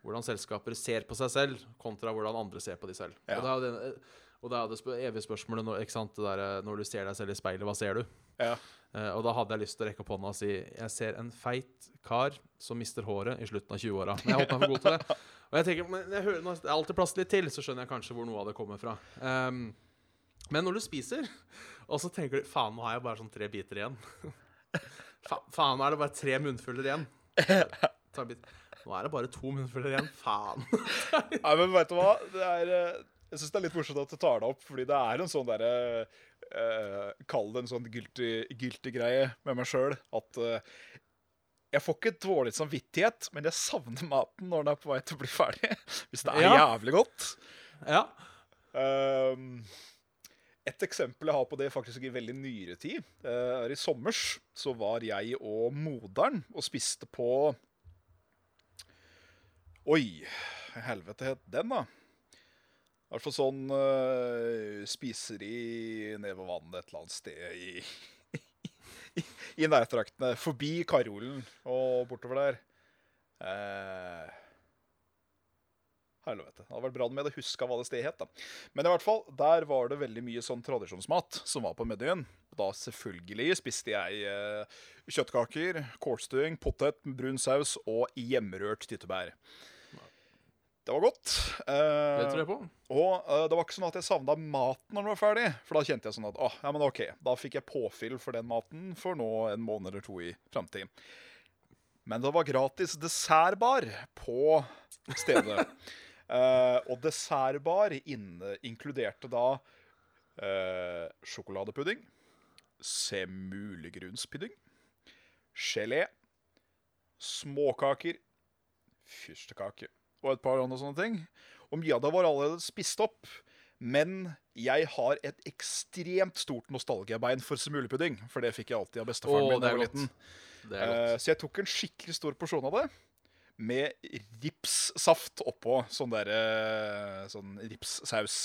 hvordan selskaper ser på seg selv, kontra hvordan andre ser på de selv. Ja. Og det er jo det, og da er det evige spørsmålet når, der, eh, når du ser deg selv i speilet, hva ser du? Ja. Uh, og da hadde jeg lyst til å rekke opp hånda og si jeg ser en feit kar som mister håret i slutten av 20-åra. Men jeg holdt meg for god til det. Og jeg tenker, men jeg hører, når det er alltid plass litt til, så skjønner jeg kanskje hvor noe av det kommer fra. Um, men når du spiser, og så tenker du faen, nå har jeg bare sånn tre biter igjen. Fa faen, nå er det bare tre munnfuller igjen. Ta en bit. Nå er det bare to munnfuller igjen. Faen. Nei, men vet du hva? Det er, eh, jeg syns det er litt morsomt at du tar det opp, fordi det er en sånn derre uh, Kall det en sånn guilty, guilty greie med meg sjøl. At uh, jeg får ikke dårlig samvittighet, men jeg savner maten når den er på vei til å bli ferdig. Hvis det er Ja. jævlig godt. Ja. Ehm, et eksempel jeg har på det faktisk i veldig nyere tid, eh, er i sommers så var jeg og moderen og spiste på Oi, helvete het den, da? Hvert fall sånn uh, spiseri nede ved vannet et eller annet sted i i, i nærtraktene. Forbi Karolen og bortover der. Uh, helvete. Det hadde vært bra om jeg hadde huska hva det stedet het. da. Men i hvert fall, der var det veldig mye sånn tradisjonsmat som var på menyen. Da selvfølgelig spiste jeg eh, kjøttkaker, kålstuing, potet med brun saus og hjemmerørt tyttebær. Det var godt. Eh, Det tror jeg på. og eh, det var ikke sånn at jeg savna maten når den var ferdig. For da kjente jeg sånn at åh, ja, men OK, da fikk jeg påfyll for den maten for nå en måned eller to i framtiden. Men det var gratis dessertbar på stedet. Eh, og dessertbar inne, inkluderte da eh, sjokoladepudding, semulegrunnspudding, gelé, småkaker, fyrstekake og et par andre sånne ting. Og mye av det var allerede spist opp. Men jeg har et ekstremt stort nostalgiabein for smulepudding. For det fikk jeg alltid av bestefaren min da jeg var liten. Eh, så jeg tok en skikkelig stor porsjon av det. Med ripssaft oppå. Sånn derre Sånn ripssaus.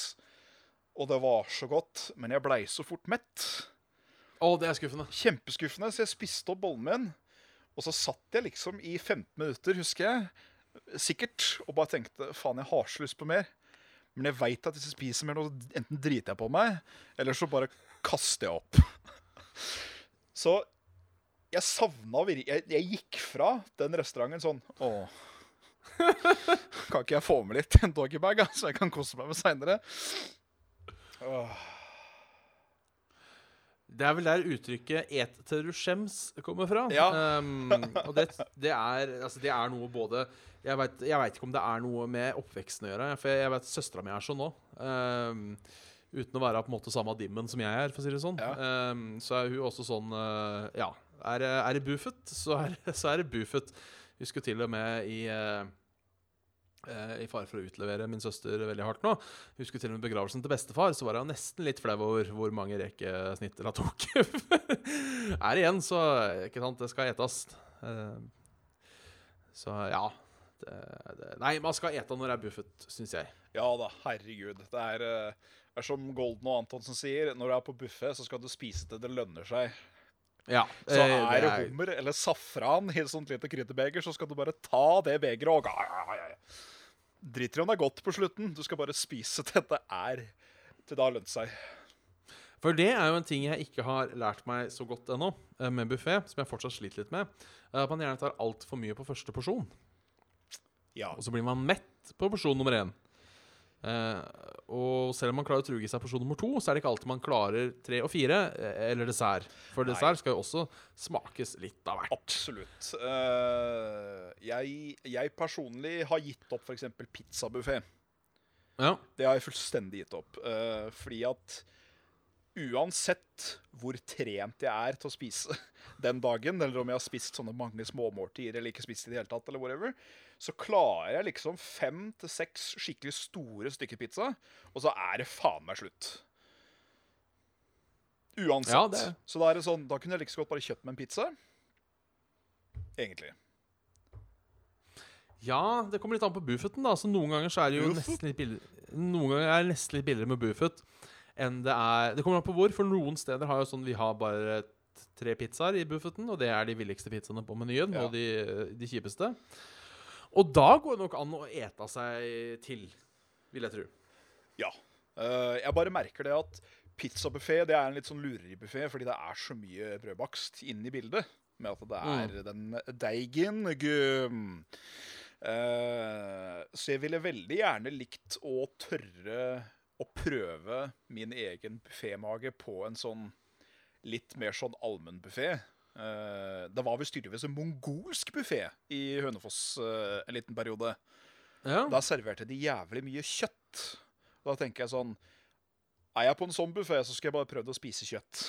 Og det var så godt. Men jeg blei så fort mett. Å, det er skuffende. Kjempeskuffende. Så jeg spiste opp bollen min. Og så satt jeg liksom i 15 minutter, husker jeg, sikkert, og bare tenkte faen, jeg har så lyst på mer. Men jeg veit at hvis jeg spiser mer nå, enten driter jeg på meg, eller så bare kaster jeg opp. Så jeg savna virkelig jeg, jeg gikk fra den restauranten sånn Åh. Kan ikke jeg få med litt en doggybag, så jeg kan kose meg med seinere? Det er vel der uttrykket 'et til du skjems' kommer fra. Ja. Um, og det, det, er, altså det er noe både Jeg vet, ikke om det er noe med oppveksten å gjøre. For jeg vet søstera mi er sånn nå. Um, uten å være på en måte samme dimmen som jeg er, for å si det sånn. Ja. Um, så er hun også sånn uh, Ja, er, er det Buffet, så er, så er det Buffet. Husker til og med i uh, i fare for å utlevere min søster veldig hardt nå. Husker til og med begravelsen til bestefar, så var jeg nesten litt flau over hvor mange rekesnitter han tok. er det igjen, så ikke sant, det skal etes. Eh, så ja. Det, det, nei, man skal ete når det er buffet, syns jeg. Ja da, herregud. Det er, eh, er som Golden og Antonsen sier, når du er på buffé, så skal du spise til det lønner seg. Ja, Så eh, er det hummer eller safran i et sånt lite krydderbeger, så skal du bare ta det begeret og Driter i om det er godt på slutten. Du skal bare spise til det er til det har lønt seg. For det er jo en ting jeg ikke har lært meg så godt ennå eh, med buffé, som jeg fortsatt sliter litt med. eh, At man gjerne tar altfor mye på første porsjon. Ja. Og så blir man mett på porsjon nummer én. Eh, og selv om man klarer å truge seg porsjon nummer to, så er det ikke alltid man klarer tre og fire, eh, eller dessert. For Nei. dessert skal jo også smakes litt av hvert. Absolutt. Uh, jeg, jeg personlig har gitt opp f.eks. pizzabuffé. Ja. Det har jeg fullstendig gitt opp. Uh, fordi at uansett hvor trent jeg er til å spise den dagen, eller om jeg har spist sånne mange småmåltider eller ikke spist i det hele tatt, eller whatever, så klarer jeg liksom fem til seks skikkelig store stykker pizza, og så er det faen meg slutt. Uansett. Ja, Så da er det sånn, da kunne jeg like så godt bare kjøpt meg en pizza. Egentlig. ja, det kommer litt an på buffeten, da. Så noen ganger så er det jo Buffet? nesten litt billig Noen ganger er det nesten litt billigere med buffet enn det er Det kommer an på hvor, for noen steder har jo sånn Vi har bare tre pizzaer i buffeten, og det er de billigste pizzaene på menyen, Ja. og de, de kjipeste. Og da går det nok an å ete seg til, vil jeg tro. Ja. Eh, jeg bare merker det at pizzabuffé det er en litt sånn lureribuffé fordi det er så mye brødbakst inne i bildet. Med at det er den deigen gum. Eh, så jeg ville veldig gjerne likt å tørre å prøve min egen buffémage på en sånn litt mer sånn allmennbuffé. Uh, det var visst tydeligvis en mongolsk buffé i Hønefoss eh, en liten periode. Ja. Da serverte de jævlig mye kjøtt. Og da tenker jeg sånn Er jeg på en sånn buffé, så skal jeg bare prøve å spise kjøtt.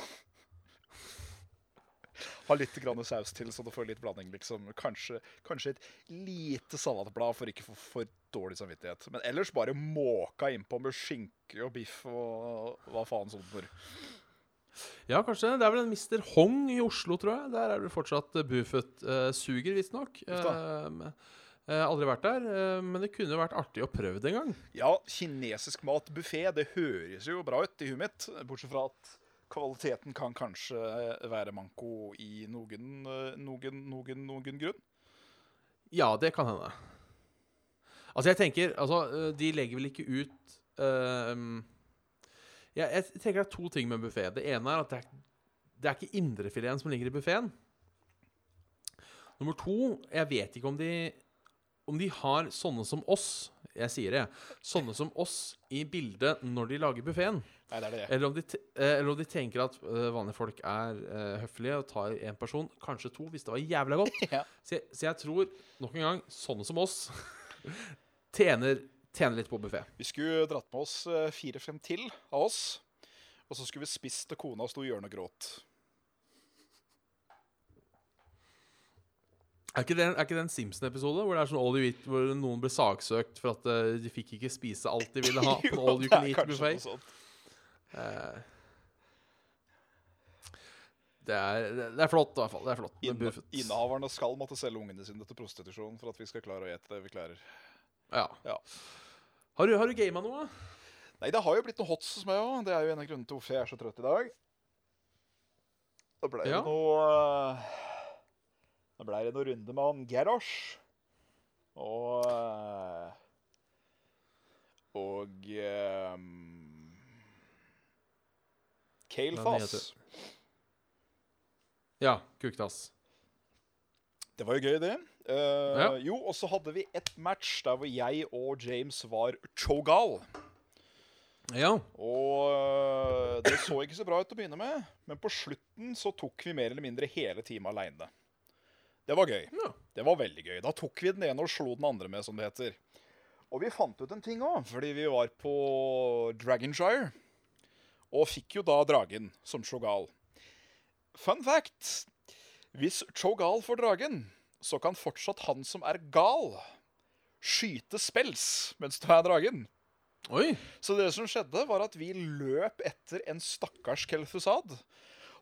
Ha litt grann saus til, så du får litt blanding, liksom. Kanskje, kanskje et lite salatblad for ikke å få for dårlig samvittighet. Men ellers bare måka innpå med skinke og biff og hva faen sånt for. Ja, kanskje. Det er vel en Mr. Hong i Oslo, tror jeg. Der er det fortsatt uh, Buffett uh, suger, visstnok. Uh, uh, aldri vært der, uh, men det kunne vært artig å prøve det en gang. Ja, kinesisk mat, buffé, det høres jo bra ut i huet mitt. Bortsett fra at kvaliteten kan kanskje være manko i noen, noen, noen, noen grunn. Ja, det kan hende. Altså, jeg tenker Altså, de legger vel ikke ut uh, jeg, jeg tenker det er to ting med buffé. Det ene er at det er, det er ikke indrefileten som ligger i buffeen. Nummer to Jeg vet ikke om de om de har sånne som oss Jeg sier det. Sånne som oss i bildet når de lager buffeen. Er. Eller om de, eller om de tenker at uh, vanlige folk er uh, høflige og tar én person, kanskje to, hvis det var jævla godt. Ja. Så, jeg, så jeg tror, nok en gang, sånne som oss tjener, tjener litt på buffé. Vi skulle dratt med oss fire-fem til av oss. Og så skulle vi spist til kona sto i hjørnet og gråt. Er ikke det, er ikke det en Simpson-episode hvor det er sånn all you eat, hvor noen ble saksøkt for at uh, de fikk ikke spise alt de ville ha på en all you can eat-buffé? sånt det, er, det er flott, i hvert fall. Det er flott. Inne, innehaverne skal måtte selge ungene sine til prostitusjon for at vi skal klare å ete det vi klarer. Ja. Ja. Har du, har du gama noe? Nei, det har jo blitt noe hots hos meg òg. Det er jo en av grunnene til hvorfor jeg er så trøtt i dag. Det ble Ja. jo noe ble Det ble noe runde med han Gerosh. Og eh, Og um, Kale Hva den Foss. Ja, kuktass. Det var jo gøy, det. Eh, Ja. Jo, og så hadde vi ett match der hvor jeg og James var chogal. Ja. Og øh, det så ikke så bra ut til å begynne med, men på slutten så tok vi mer eller mindre hele teamet aleine. Det var gøy. Ja. Det var veldig gøy. Da tok vi den ene og slo den andre med, som det heter. Og vi fant ut en ting òg, fordi vi var på Dragonshire. Og fikk jo da dragen som Chogal. Fun fact Hvis Chogal får dragen, så kan fortsatt han som er gal, skyte spels mens du er dragen. Oi. Så det som skjedde, var at vi løp etter en stakkars Kel'Thuzad.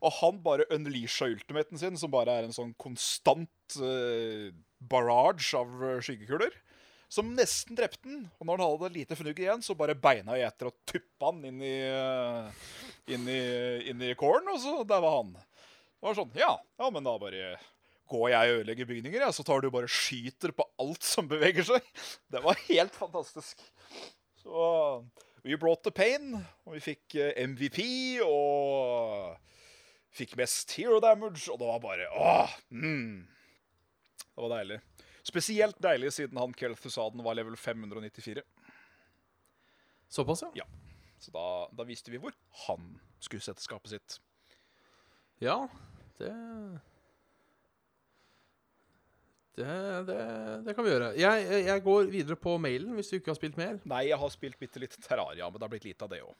Og han bare unleasha ultimaten sin, som bare er en sånn konstant uh, barrage av eh, skyggekuler. Som nesten drepte den. Og når han hadde lite fnugg igjen, så bare beina jeg etter og tuppa han inn i, uh, inn i, inn i kålen, og så der var han. Det var sånn Ja, ja, men da bare går jeg og ødelegger bygninger, ja, så tar du bare skyter på alt som beveger seg. Det var helt fantastisk. Så We brought the pain, og vi fikk eh, MVP og fikk mest hero damage, og det var bare åh, mm. Det var deilig. Spesielt deilig siden han Kelthusaden var level 594. Såpass, ja. Ja. Så da, da visste vi hvor han skulle sette skapet sitt. Ja, det det, det, det kan vi gjøre. Jeg, jeg går videre på mailen hvis du ikke har spilt mer. Nei, jeg har spilt bitte litt Terraria, men det har blitt lite av det òg.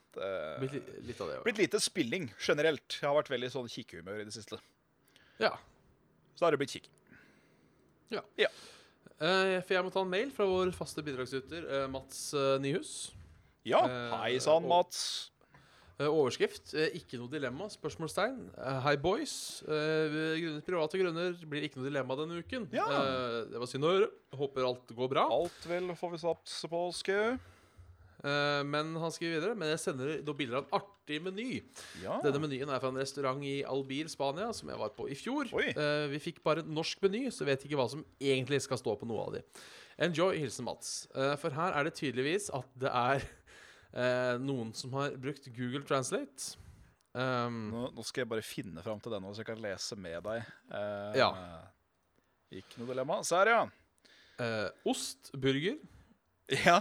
Blitt li- litt av det. blitt lite spilling generelt. Jeg har vært veldig sånn kikkehumør i det siste. Ja. Så da har det blitt kikking. ja. Ja. Uh, for jeg må ta en mail fra vår faste bidragsyter uh, Mats uh, Nyhus. Ja, hei sann, Mats. Eh, overskrift eh, 'Ikke noe dilemma?' spørsmålstegn. Hei, boys. Eh, grunnet private grunner blir ikke noe dilemma denne uken. Ja. Det var synd å høre. Håper alt går bra. Alt vel får vi satse på, Skau. Men han skriver videre Men jeg sender noen bilder av en artig meny. Ja. Denne menyen er fra en restaurant i Albir, Spania, som jeg var på i fjor. Oi. Vi fikk bare en norsk meny, så vet ikke hva som egentlig skal stå på noe av de. Enjoy, hilsen Mats. For her er det tydeligvis at det er Eh, noen som har brukt Google Translate. Um, Nå, nå skal jeg bare finne fram til den, så jeg kan lese med deg. Eh, Ja. Ikke noe dilemma. Så her, ja. eh, ost, burger. Ja,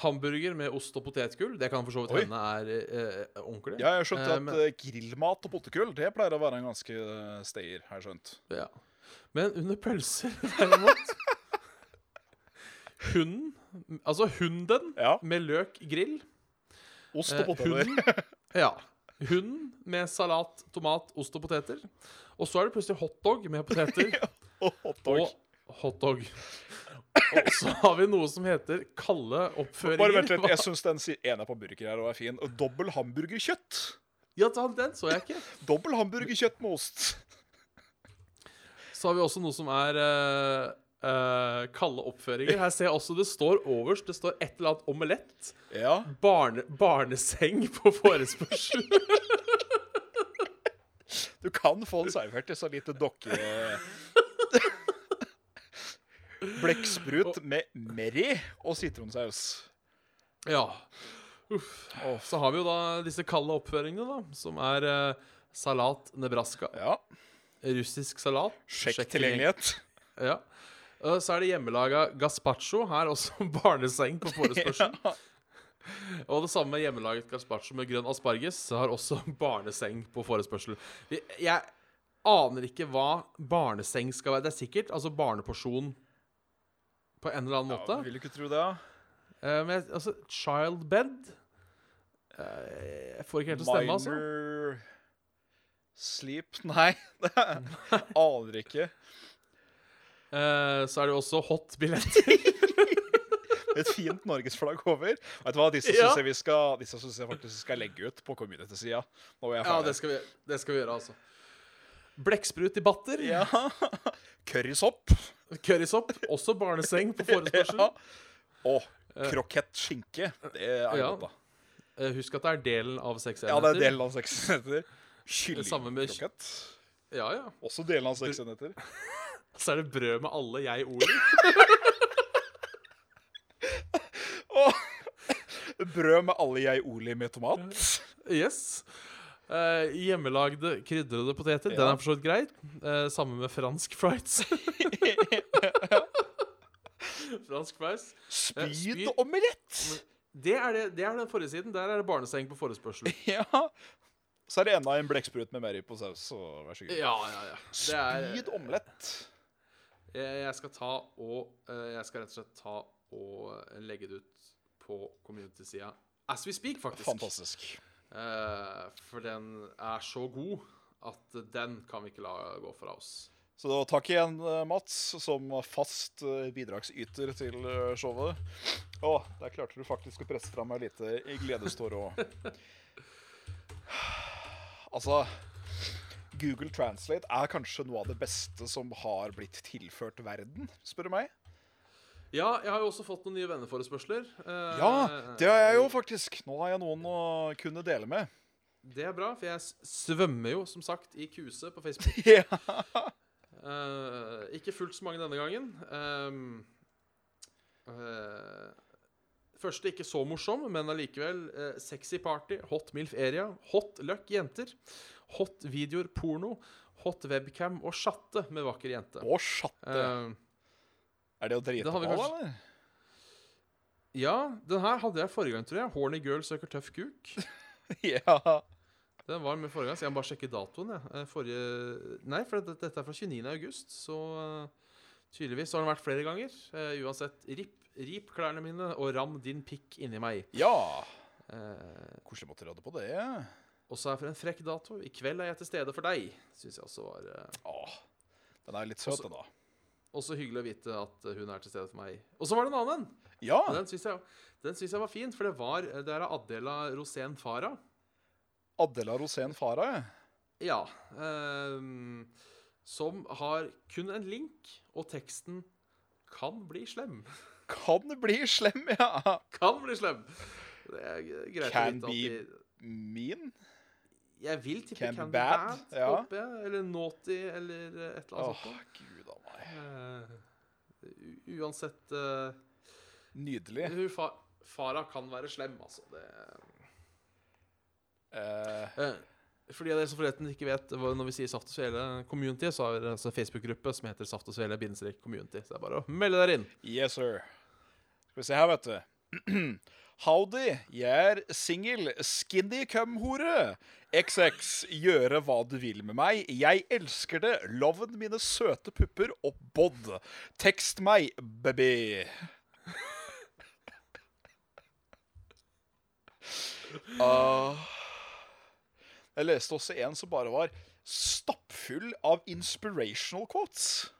Hamburger med ost og potetgull. Det kan for så vidt hende er eh, ordentlig. ja jeg har skjønt Eh, at men- eh, grillmat og potetgull det pleier å være en ganske eh, stayer, har jeg skjønt. Ja. Men under pølser, derimot Hunden, altså hunden Ja. med løk grill. Ost Eh, og poteter. hunden, ja. Hunden med salat, tomat, ost og poteter. Og så er det plutselig hotdog med poteter og hotdog. og hotdog. Og så har vi noe som heter kalde oppføringer. Bare vent litt, jeg syns den ene på burger her er fin. Dobbel hamburgerkjøtt. Ja, den så jeg ikke. Dobbel hamburgerkjøtt med ost. Så har vi også noe som er eh, eh, kalde oppføringer. Her ser jeg også det står overst Det står et eller annet omelett. Ja. Barne, barneseng på forespørsel. Du kan få den servert i så lite dokke... Blekksprut med merry og sitronsaus. ja. Uff. Så har vi jo da disse kalde oppføringene, da. Som er uh, salat Nebraska. Ja. Russisk salat. Sjekk tilgjengelighet. Ja. Og så er det hjemmelaga gazpacho. Her også barneseng på forespørsel. Og det samme hjemmelaget gazpacho med grønn asparges har også barneseng på forespørsel. Jeg aner ikke hva barneseng skal være. Det er sikkert altså barneporsjon på en eller annen måte. Ja, vil du ikke tro det? ja? Eh, men altså, child bed eh, Jeg får ikke helt til å stemme, altså. Minor sleep Nei, det aner ikke. Eh, så er det jo også hot-billetter. Et fint norgesflagg over. Vet du hva, Disse Ja. syns jeg, vi skal- disse synes jeg faktisk skal legge ut på community-sida. Ja, det skal vi, det skal vi gjøre, altså. Blekksprut i batter. Ja. Currysopp. Currysopp. Også barneseng på forespørsel. Ja. Og krokett skinke. Det er Ja. godt, da. Eh, Husk at det er delen av seks Ja, det er delen av seks enheter. Kyllingkrokett. Ja, ja. Også delen av seks enheter. Så er det brød med alle jeg-ordet. Brød med alle jeg-oli med tomat. Yes. Eh, hjemmelagde krydrede poteter. Den er for så vidt greit. Eh, samme med fransk fries. fransk fries. Spyd spyd. omelett. Det er, det, det er den forrige siden. Der er det barneseng på forespørsel. Ja. Så er det enda en blekksprut med Mary på saus. Så vær så god. Ja, ja, ja. Spyd omelett. Jeg, jeg skal ta og eh, Jeg skal rett og slett ta og eh, legge det ut på community-sida as we speak, faktisk. Fantastisk. Eh, for den er så god at den kan vi ikke la gå fra oss. Så da takk igjen, eh, Mats, som fast eh, bidragsyter til eh, showet. Å, der klarte du faktisk å presse fram ei lite gledeståre òg. Altså Google Translate er kanskje noe av det beste som har blitt tilført verden, spør du meg. Ja, jeg har jo også fått noen nye venneforespørsler. Eh, Ja, det har jeg jo faktisk. Nå har jeg noen å kunne dele med. Det er bra, for jeg svømmer jo som sagt i kuse på Facebook. Ja. Eh, ikke fullt så mange denne gangen. Ehm, eh, første ikke så morsom, men allikevel eh, sexy party, hot milf area, hot luck jenter, hot videoer porno, hot webcam og chatte med vakker jente. Og chatte. Uh, er det å drite det på, kanskje- eller? ja, den her hadde jeg forrige gang, tror jeg. Horny girl søker tøff kuk. Ja. Den var med forrige gang, så jeg må bare sjekke datoen. Jeg. Eh, Forrige Nei, for dette, er fra 29. august, så eh, tydeligvis har den vært flere ganger. Uh, uansett, rip, rip klærne mine og ram din pikk inni meg. ja. Uh, Hvordan måtte råde på det? Og så er for en frekk dato. I kveld er jeg til stede for deg. Syns jeg også var eh, Åh, den er litt søt, den, da. også hyggelig å vite at eh, hun er til stede for meg. Og så var det en annen. Ja. Den syns jeg, jeg var fin, for det var Det er Adela Rosén Farah. Adela Rosén Farah. ja. Ja. um, som har kun en link, og teksten 'kan bli slem'. Kan bli slem, ja. Kan bli slem! Det er greit Can å vite be at de, Mean. Jeg vil tippe Candy, Candy bad, bad, ja. håper jeg. Eller naughty, eller eh, et eller Åh, annet sånt. gud a meg. Uh, uansett uh, Nydelig. hun, fa Farah kan være slem, altså. Det, uh. for de av dere som forresten ikke vet Når vi sier Saft og Svele Community, så har vi altså en Facebook-gruppe som heter Saft og Svele bindestrek community. Så det er bare å melde dere inn. yes, sir. Skal vi se her, vet du. Howdy, jeg er singel, skinny cum-hore. XX, gjøre hva du vil med meg. Jeg elsker det. Loven mine søte pupper og bod. Tekst meg, baby. Uh, jeg leste også en som bare var stappfull av inspirational quotes.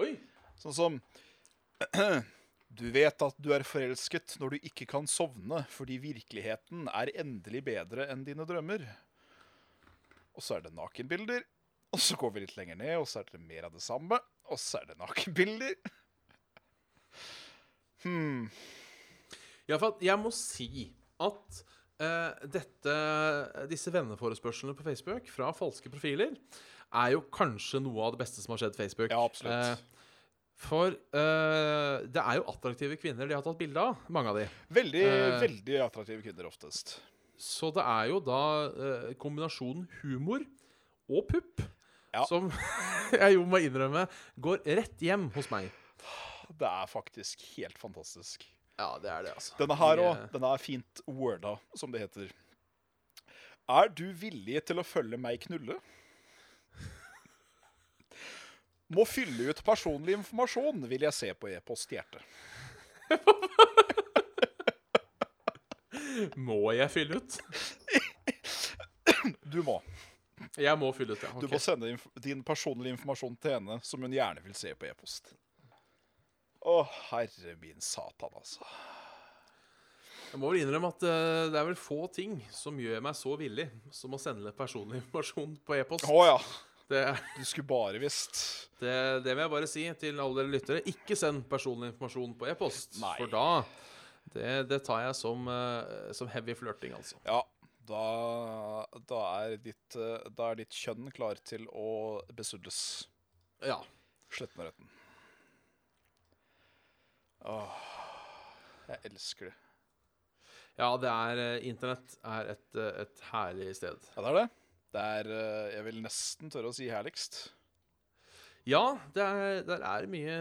Oi. Sånn som Du vet at du er forelsket når du ikke kan sovne fordi virkeligheten er endelig bedre enn dine drømmer. Og så er det nakenbilder. Og så går vi litt lenger ned, og så er det mer av det samme. Og så er det nakenbilder. Hmm. Ja, for jeg må si at uh, dette, disse venneforespørslene på Facebook fra falske profiler er jo kanskje noe av det beste som har skjedd Facebook. Ja, absolutt. Eh, for uh, det er jo attraktive kvinner de har tatt bilde av, mange av de. Veldig, uh, veldig attraktive kvinner oftest. Så det er jo da uh, kombinasjonen humor og pupp Ja. som jeg jo må innrømme går rett hjem hos meg. Det er faktisk helt fantastisk. Ja, det er det, altså. Denne her òg. Denne er fint worda, som det heter. Er du villig til å følge meg knulle? Må fylle ut personlig informasjon, vil jeg se på e-post hjerte. Må jeg fylle ut? Du må. Jeg må fylle ut, ja. Du må sende din personlige informasjon til henne, som hun gjerne vil se på e-post. Å, herre min satan, altså. Jeg må vel innrømme at eh, det er vel få ting som gjør meg så villig som å sende personlig informasjon på e-post. Å ja. Det, Du skulle bare visst. det, det vil jeg bare si til alle dere lyttere. Ikke send personlig informasjon på e-post. For da det, det tar jeg som, eh, som heavy flørting, altså. Ja, da, da, er ditt, eh, da er ditt kjønn klar til å besudles. Ja. Sletten og retten. Åh, jeg elsker det. Ja, det er eh, Internett er et, et herlig sted. Ja, det er det. Det er, eh, jeg vil nesten tørre å si herligst. Ja, det er, der er mye,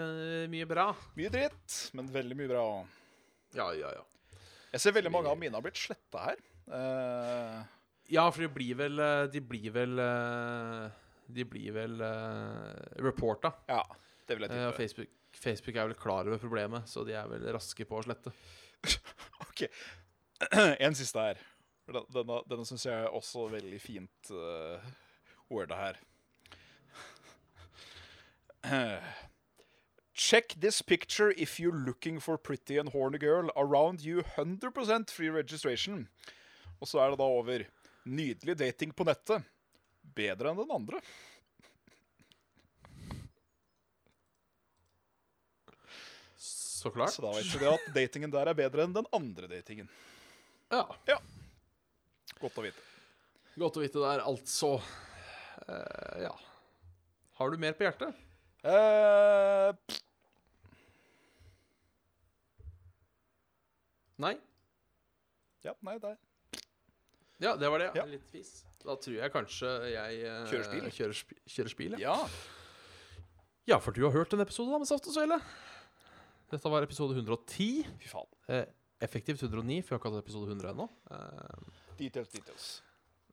mye bra. Mye dritt, men veldig mye bra. Ja, ja, ja. Jeg ser veldig mange av mine har blitt sletta her. Uh, Ja, for de blir vel eh, De blir vel De blir vel uh, reporta. ja, det vil jeg tippe. Uh. Facebook, Facebook er vel klar over problemet, så de er vel raske på å slette. Ok, En siste her. Denne, denne syns jeg er også veldig fint uh, worda her. Check this picture if you're looking for pretty and horny girl. Around you 100% free registration. Og så er det da over. Nydelig dating på nettet. Bedre enn den andre. Så klart. Så da vet du det at datingen der er bedre enn den andre datingen. Ja. Ja. Godt å vite. Godt å vite der, altså. Uh, ja. Har du mer på hjertet? Uh, Nei? ja, nei, det er Ja, det var det. Ja. Litt fis. Da tror jeg kanskje jeg uh, Kjører spil? Kjører, sp kjører spil, ja. Ja. ja, for du har hørt en episode da med Saft og Svele. Dette var episode 110. Fy faen. Uh, effektivt 109, for jeg har ikke hatt episode 100 ennå. Details, details.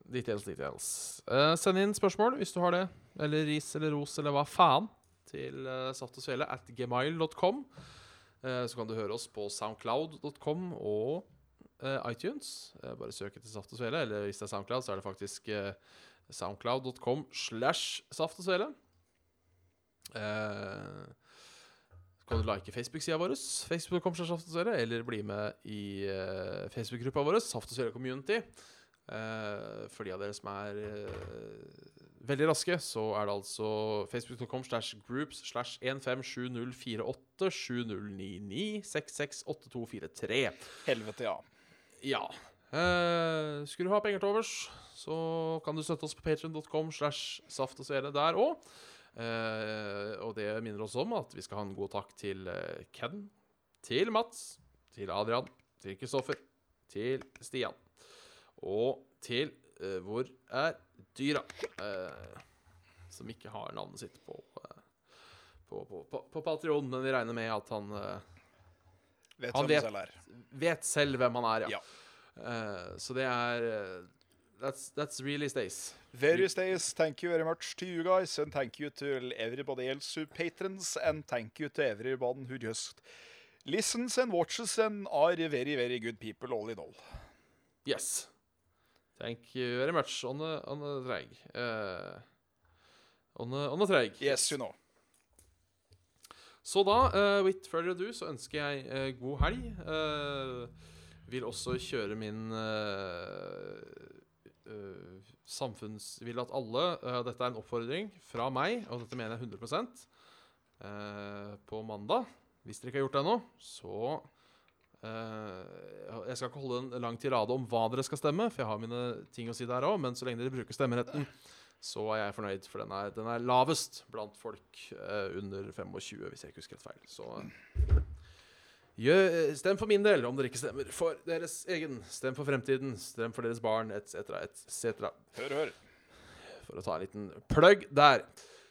Details, details. Uh, send inn spørsmål hvis du har det. Eller ris eller ros eller hva faen. Til uh, saft at gmail.com. Uh, så kan du høre oss på soundcloud.com og uh, iTunes. Eh, bare søk etter Saft og Svele. Eller hvis det er Soundcloud, så er det faktisk eh, soundcloud.com slash Saft og Svele. Eh, så kan du like Facebook-sida vår, Facebook.com eller bli med i uh, Facebook-gruppa vår, Saft og Svele Community. Uh, for de av dere som er uh, veldig raske, så er det altså facebook.com slash groups slash 157048 7099 668243. Helvete, ja. Ja. Uh, skulle du ha penger til overs, så kan du støtte oss på patreon.com slash saft og svele der òg. Og det minner oss om at vi skal ha en god takk til eh, Ken, til Mats, til Adrian, til Kristoffer, til Stian og til eh, Hvor er dyra? Eh, som ikke har navnet sitt på uh, på, på, på, Patreon, men vi regner med at han uh, Vet Han vet- selv vet selv hvem han er, ja. Ja. Eh, så det er eh, that's, that's really stays. Very stays, thank you very much to you guys, and thank you to everybody else who patrons, and thank you to everyone who just listens and watches and are very, very good people all in all. Yes. Thank you very much on the, on the drag. Uh, on, the, on the drag. Yes, you know. Så da, uh, with further ado, så ønsker jeg uh, god helg. Uh, vil også kjøre min eh, samfunns... Vil at alle eh, Dette er en oppfordring fra meg, og dette mener jeg 100 eh, På mandag, hvis dere ikke har gjort det ennå, så Jeg skal ikke holde en lang tirade om hva dere skal stemme, for jeg har mine ting å si der òg, men så lenge dere bruker stemmeretten, så er jeg fornøyd, for den er, den er lavest blant folk under 25, hvis jeg ikke husker helt feil. Så stem for min del, om dere ikke stemmer for deres egen. Stem for fremtiden, stem for deres barn, etc., etc. Hør, hør. For å ta en liten plugg der.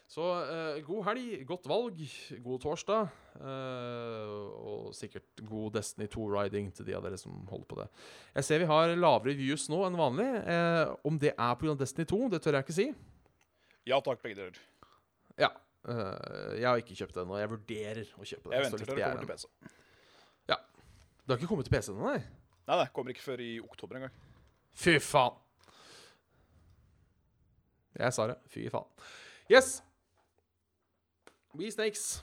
Så eh, god helg, godt valg, god torsdag. eh, og sikkert god Destiny 2-riding til de av dere som holder på det. Jeg ser vi har lavere views nå enn vanlig. Eh, om det er pga. Destiny 2, det tør jeg ikke si. Ja takk, begge deler. Ja. eh, jeg har ikke kjøpt det ennå. Jeg vurderer å kjøpe det. Jeg venter til det jeg kommer er til PC. Det har ikke kommet til PC ennå, nei? Nei, det kommer ikke før i oktober engang. Fy faen. Jeg sa det. Fy faen. Yes. We snakes.